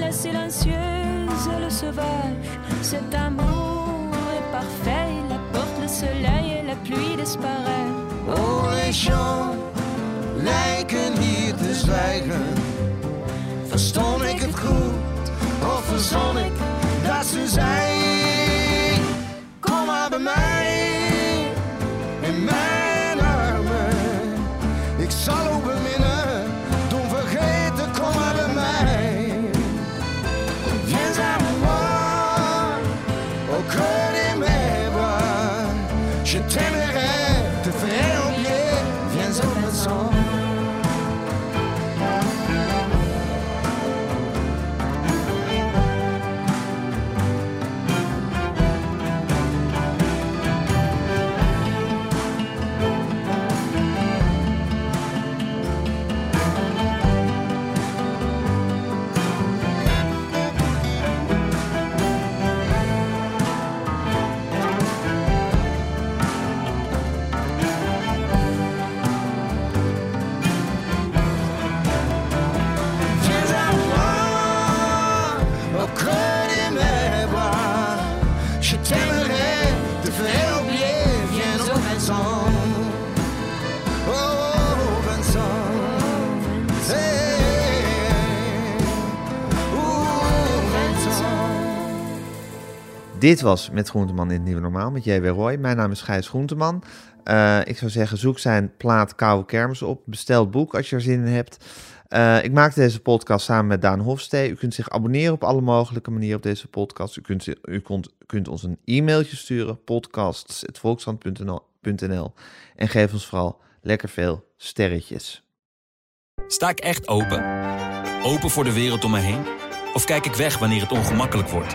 La silencieuse et le sauvage. Cet amour est parfait, il apporte le soleil et la pluie disparaît. Oh, les chants lijken hier te zwijgen. Verstond ik het goed, of verzon ik dat ze? Dit was Met Groenteman in het Nieuwe Normaal met J.W. Roy. Mijn naam is Gijs Groenteman. Eh, ik zou zeggen, zoek zijn plaat Koude Kermis op. Bestel het boek als je er zin in hebt. Eh, ik maak deze podcast samen met Daan Hofstee. U kunt zich abonneren op alle mogelijke manieren op deze podcast. U kunt, u kunt, kunt ons een e-mailtje sturen, podcasts.volkskrant.nl En geef ons vooral lekker veel sterretjes. Sta ik echt open? Open voor de wereld om me heen? Of kijk ik weg wanneer het ongemakkelijk wordt?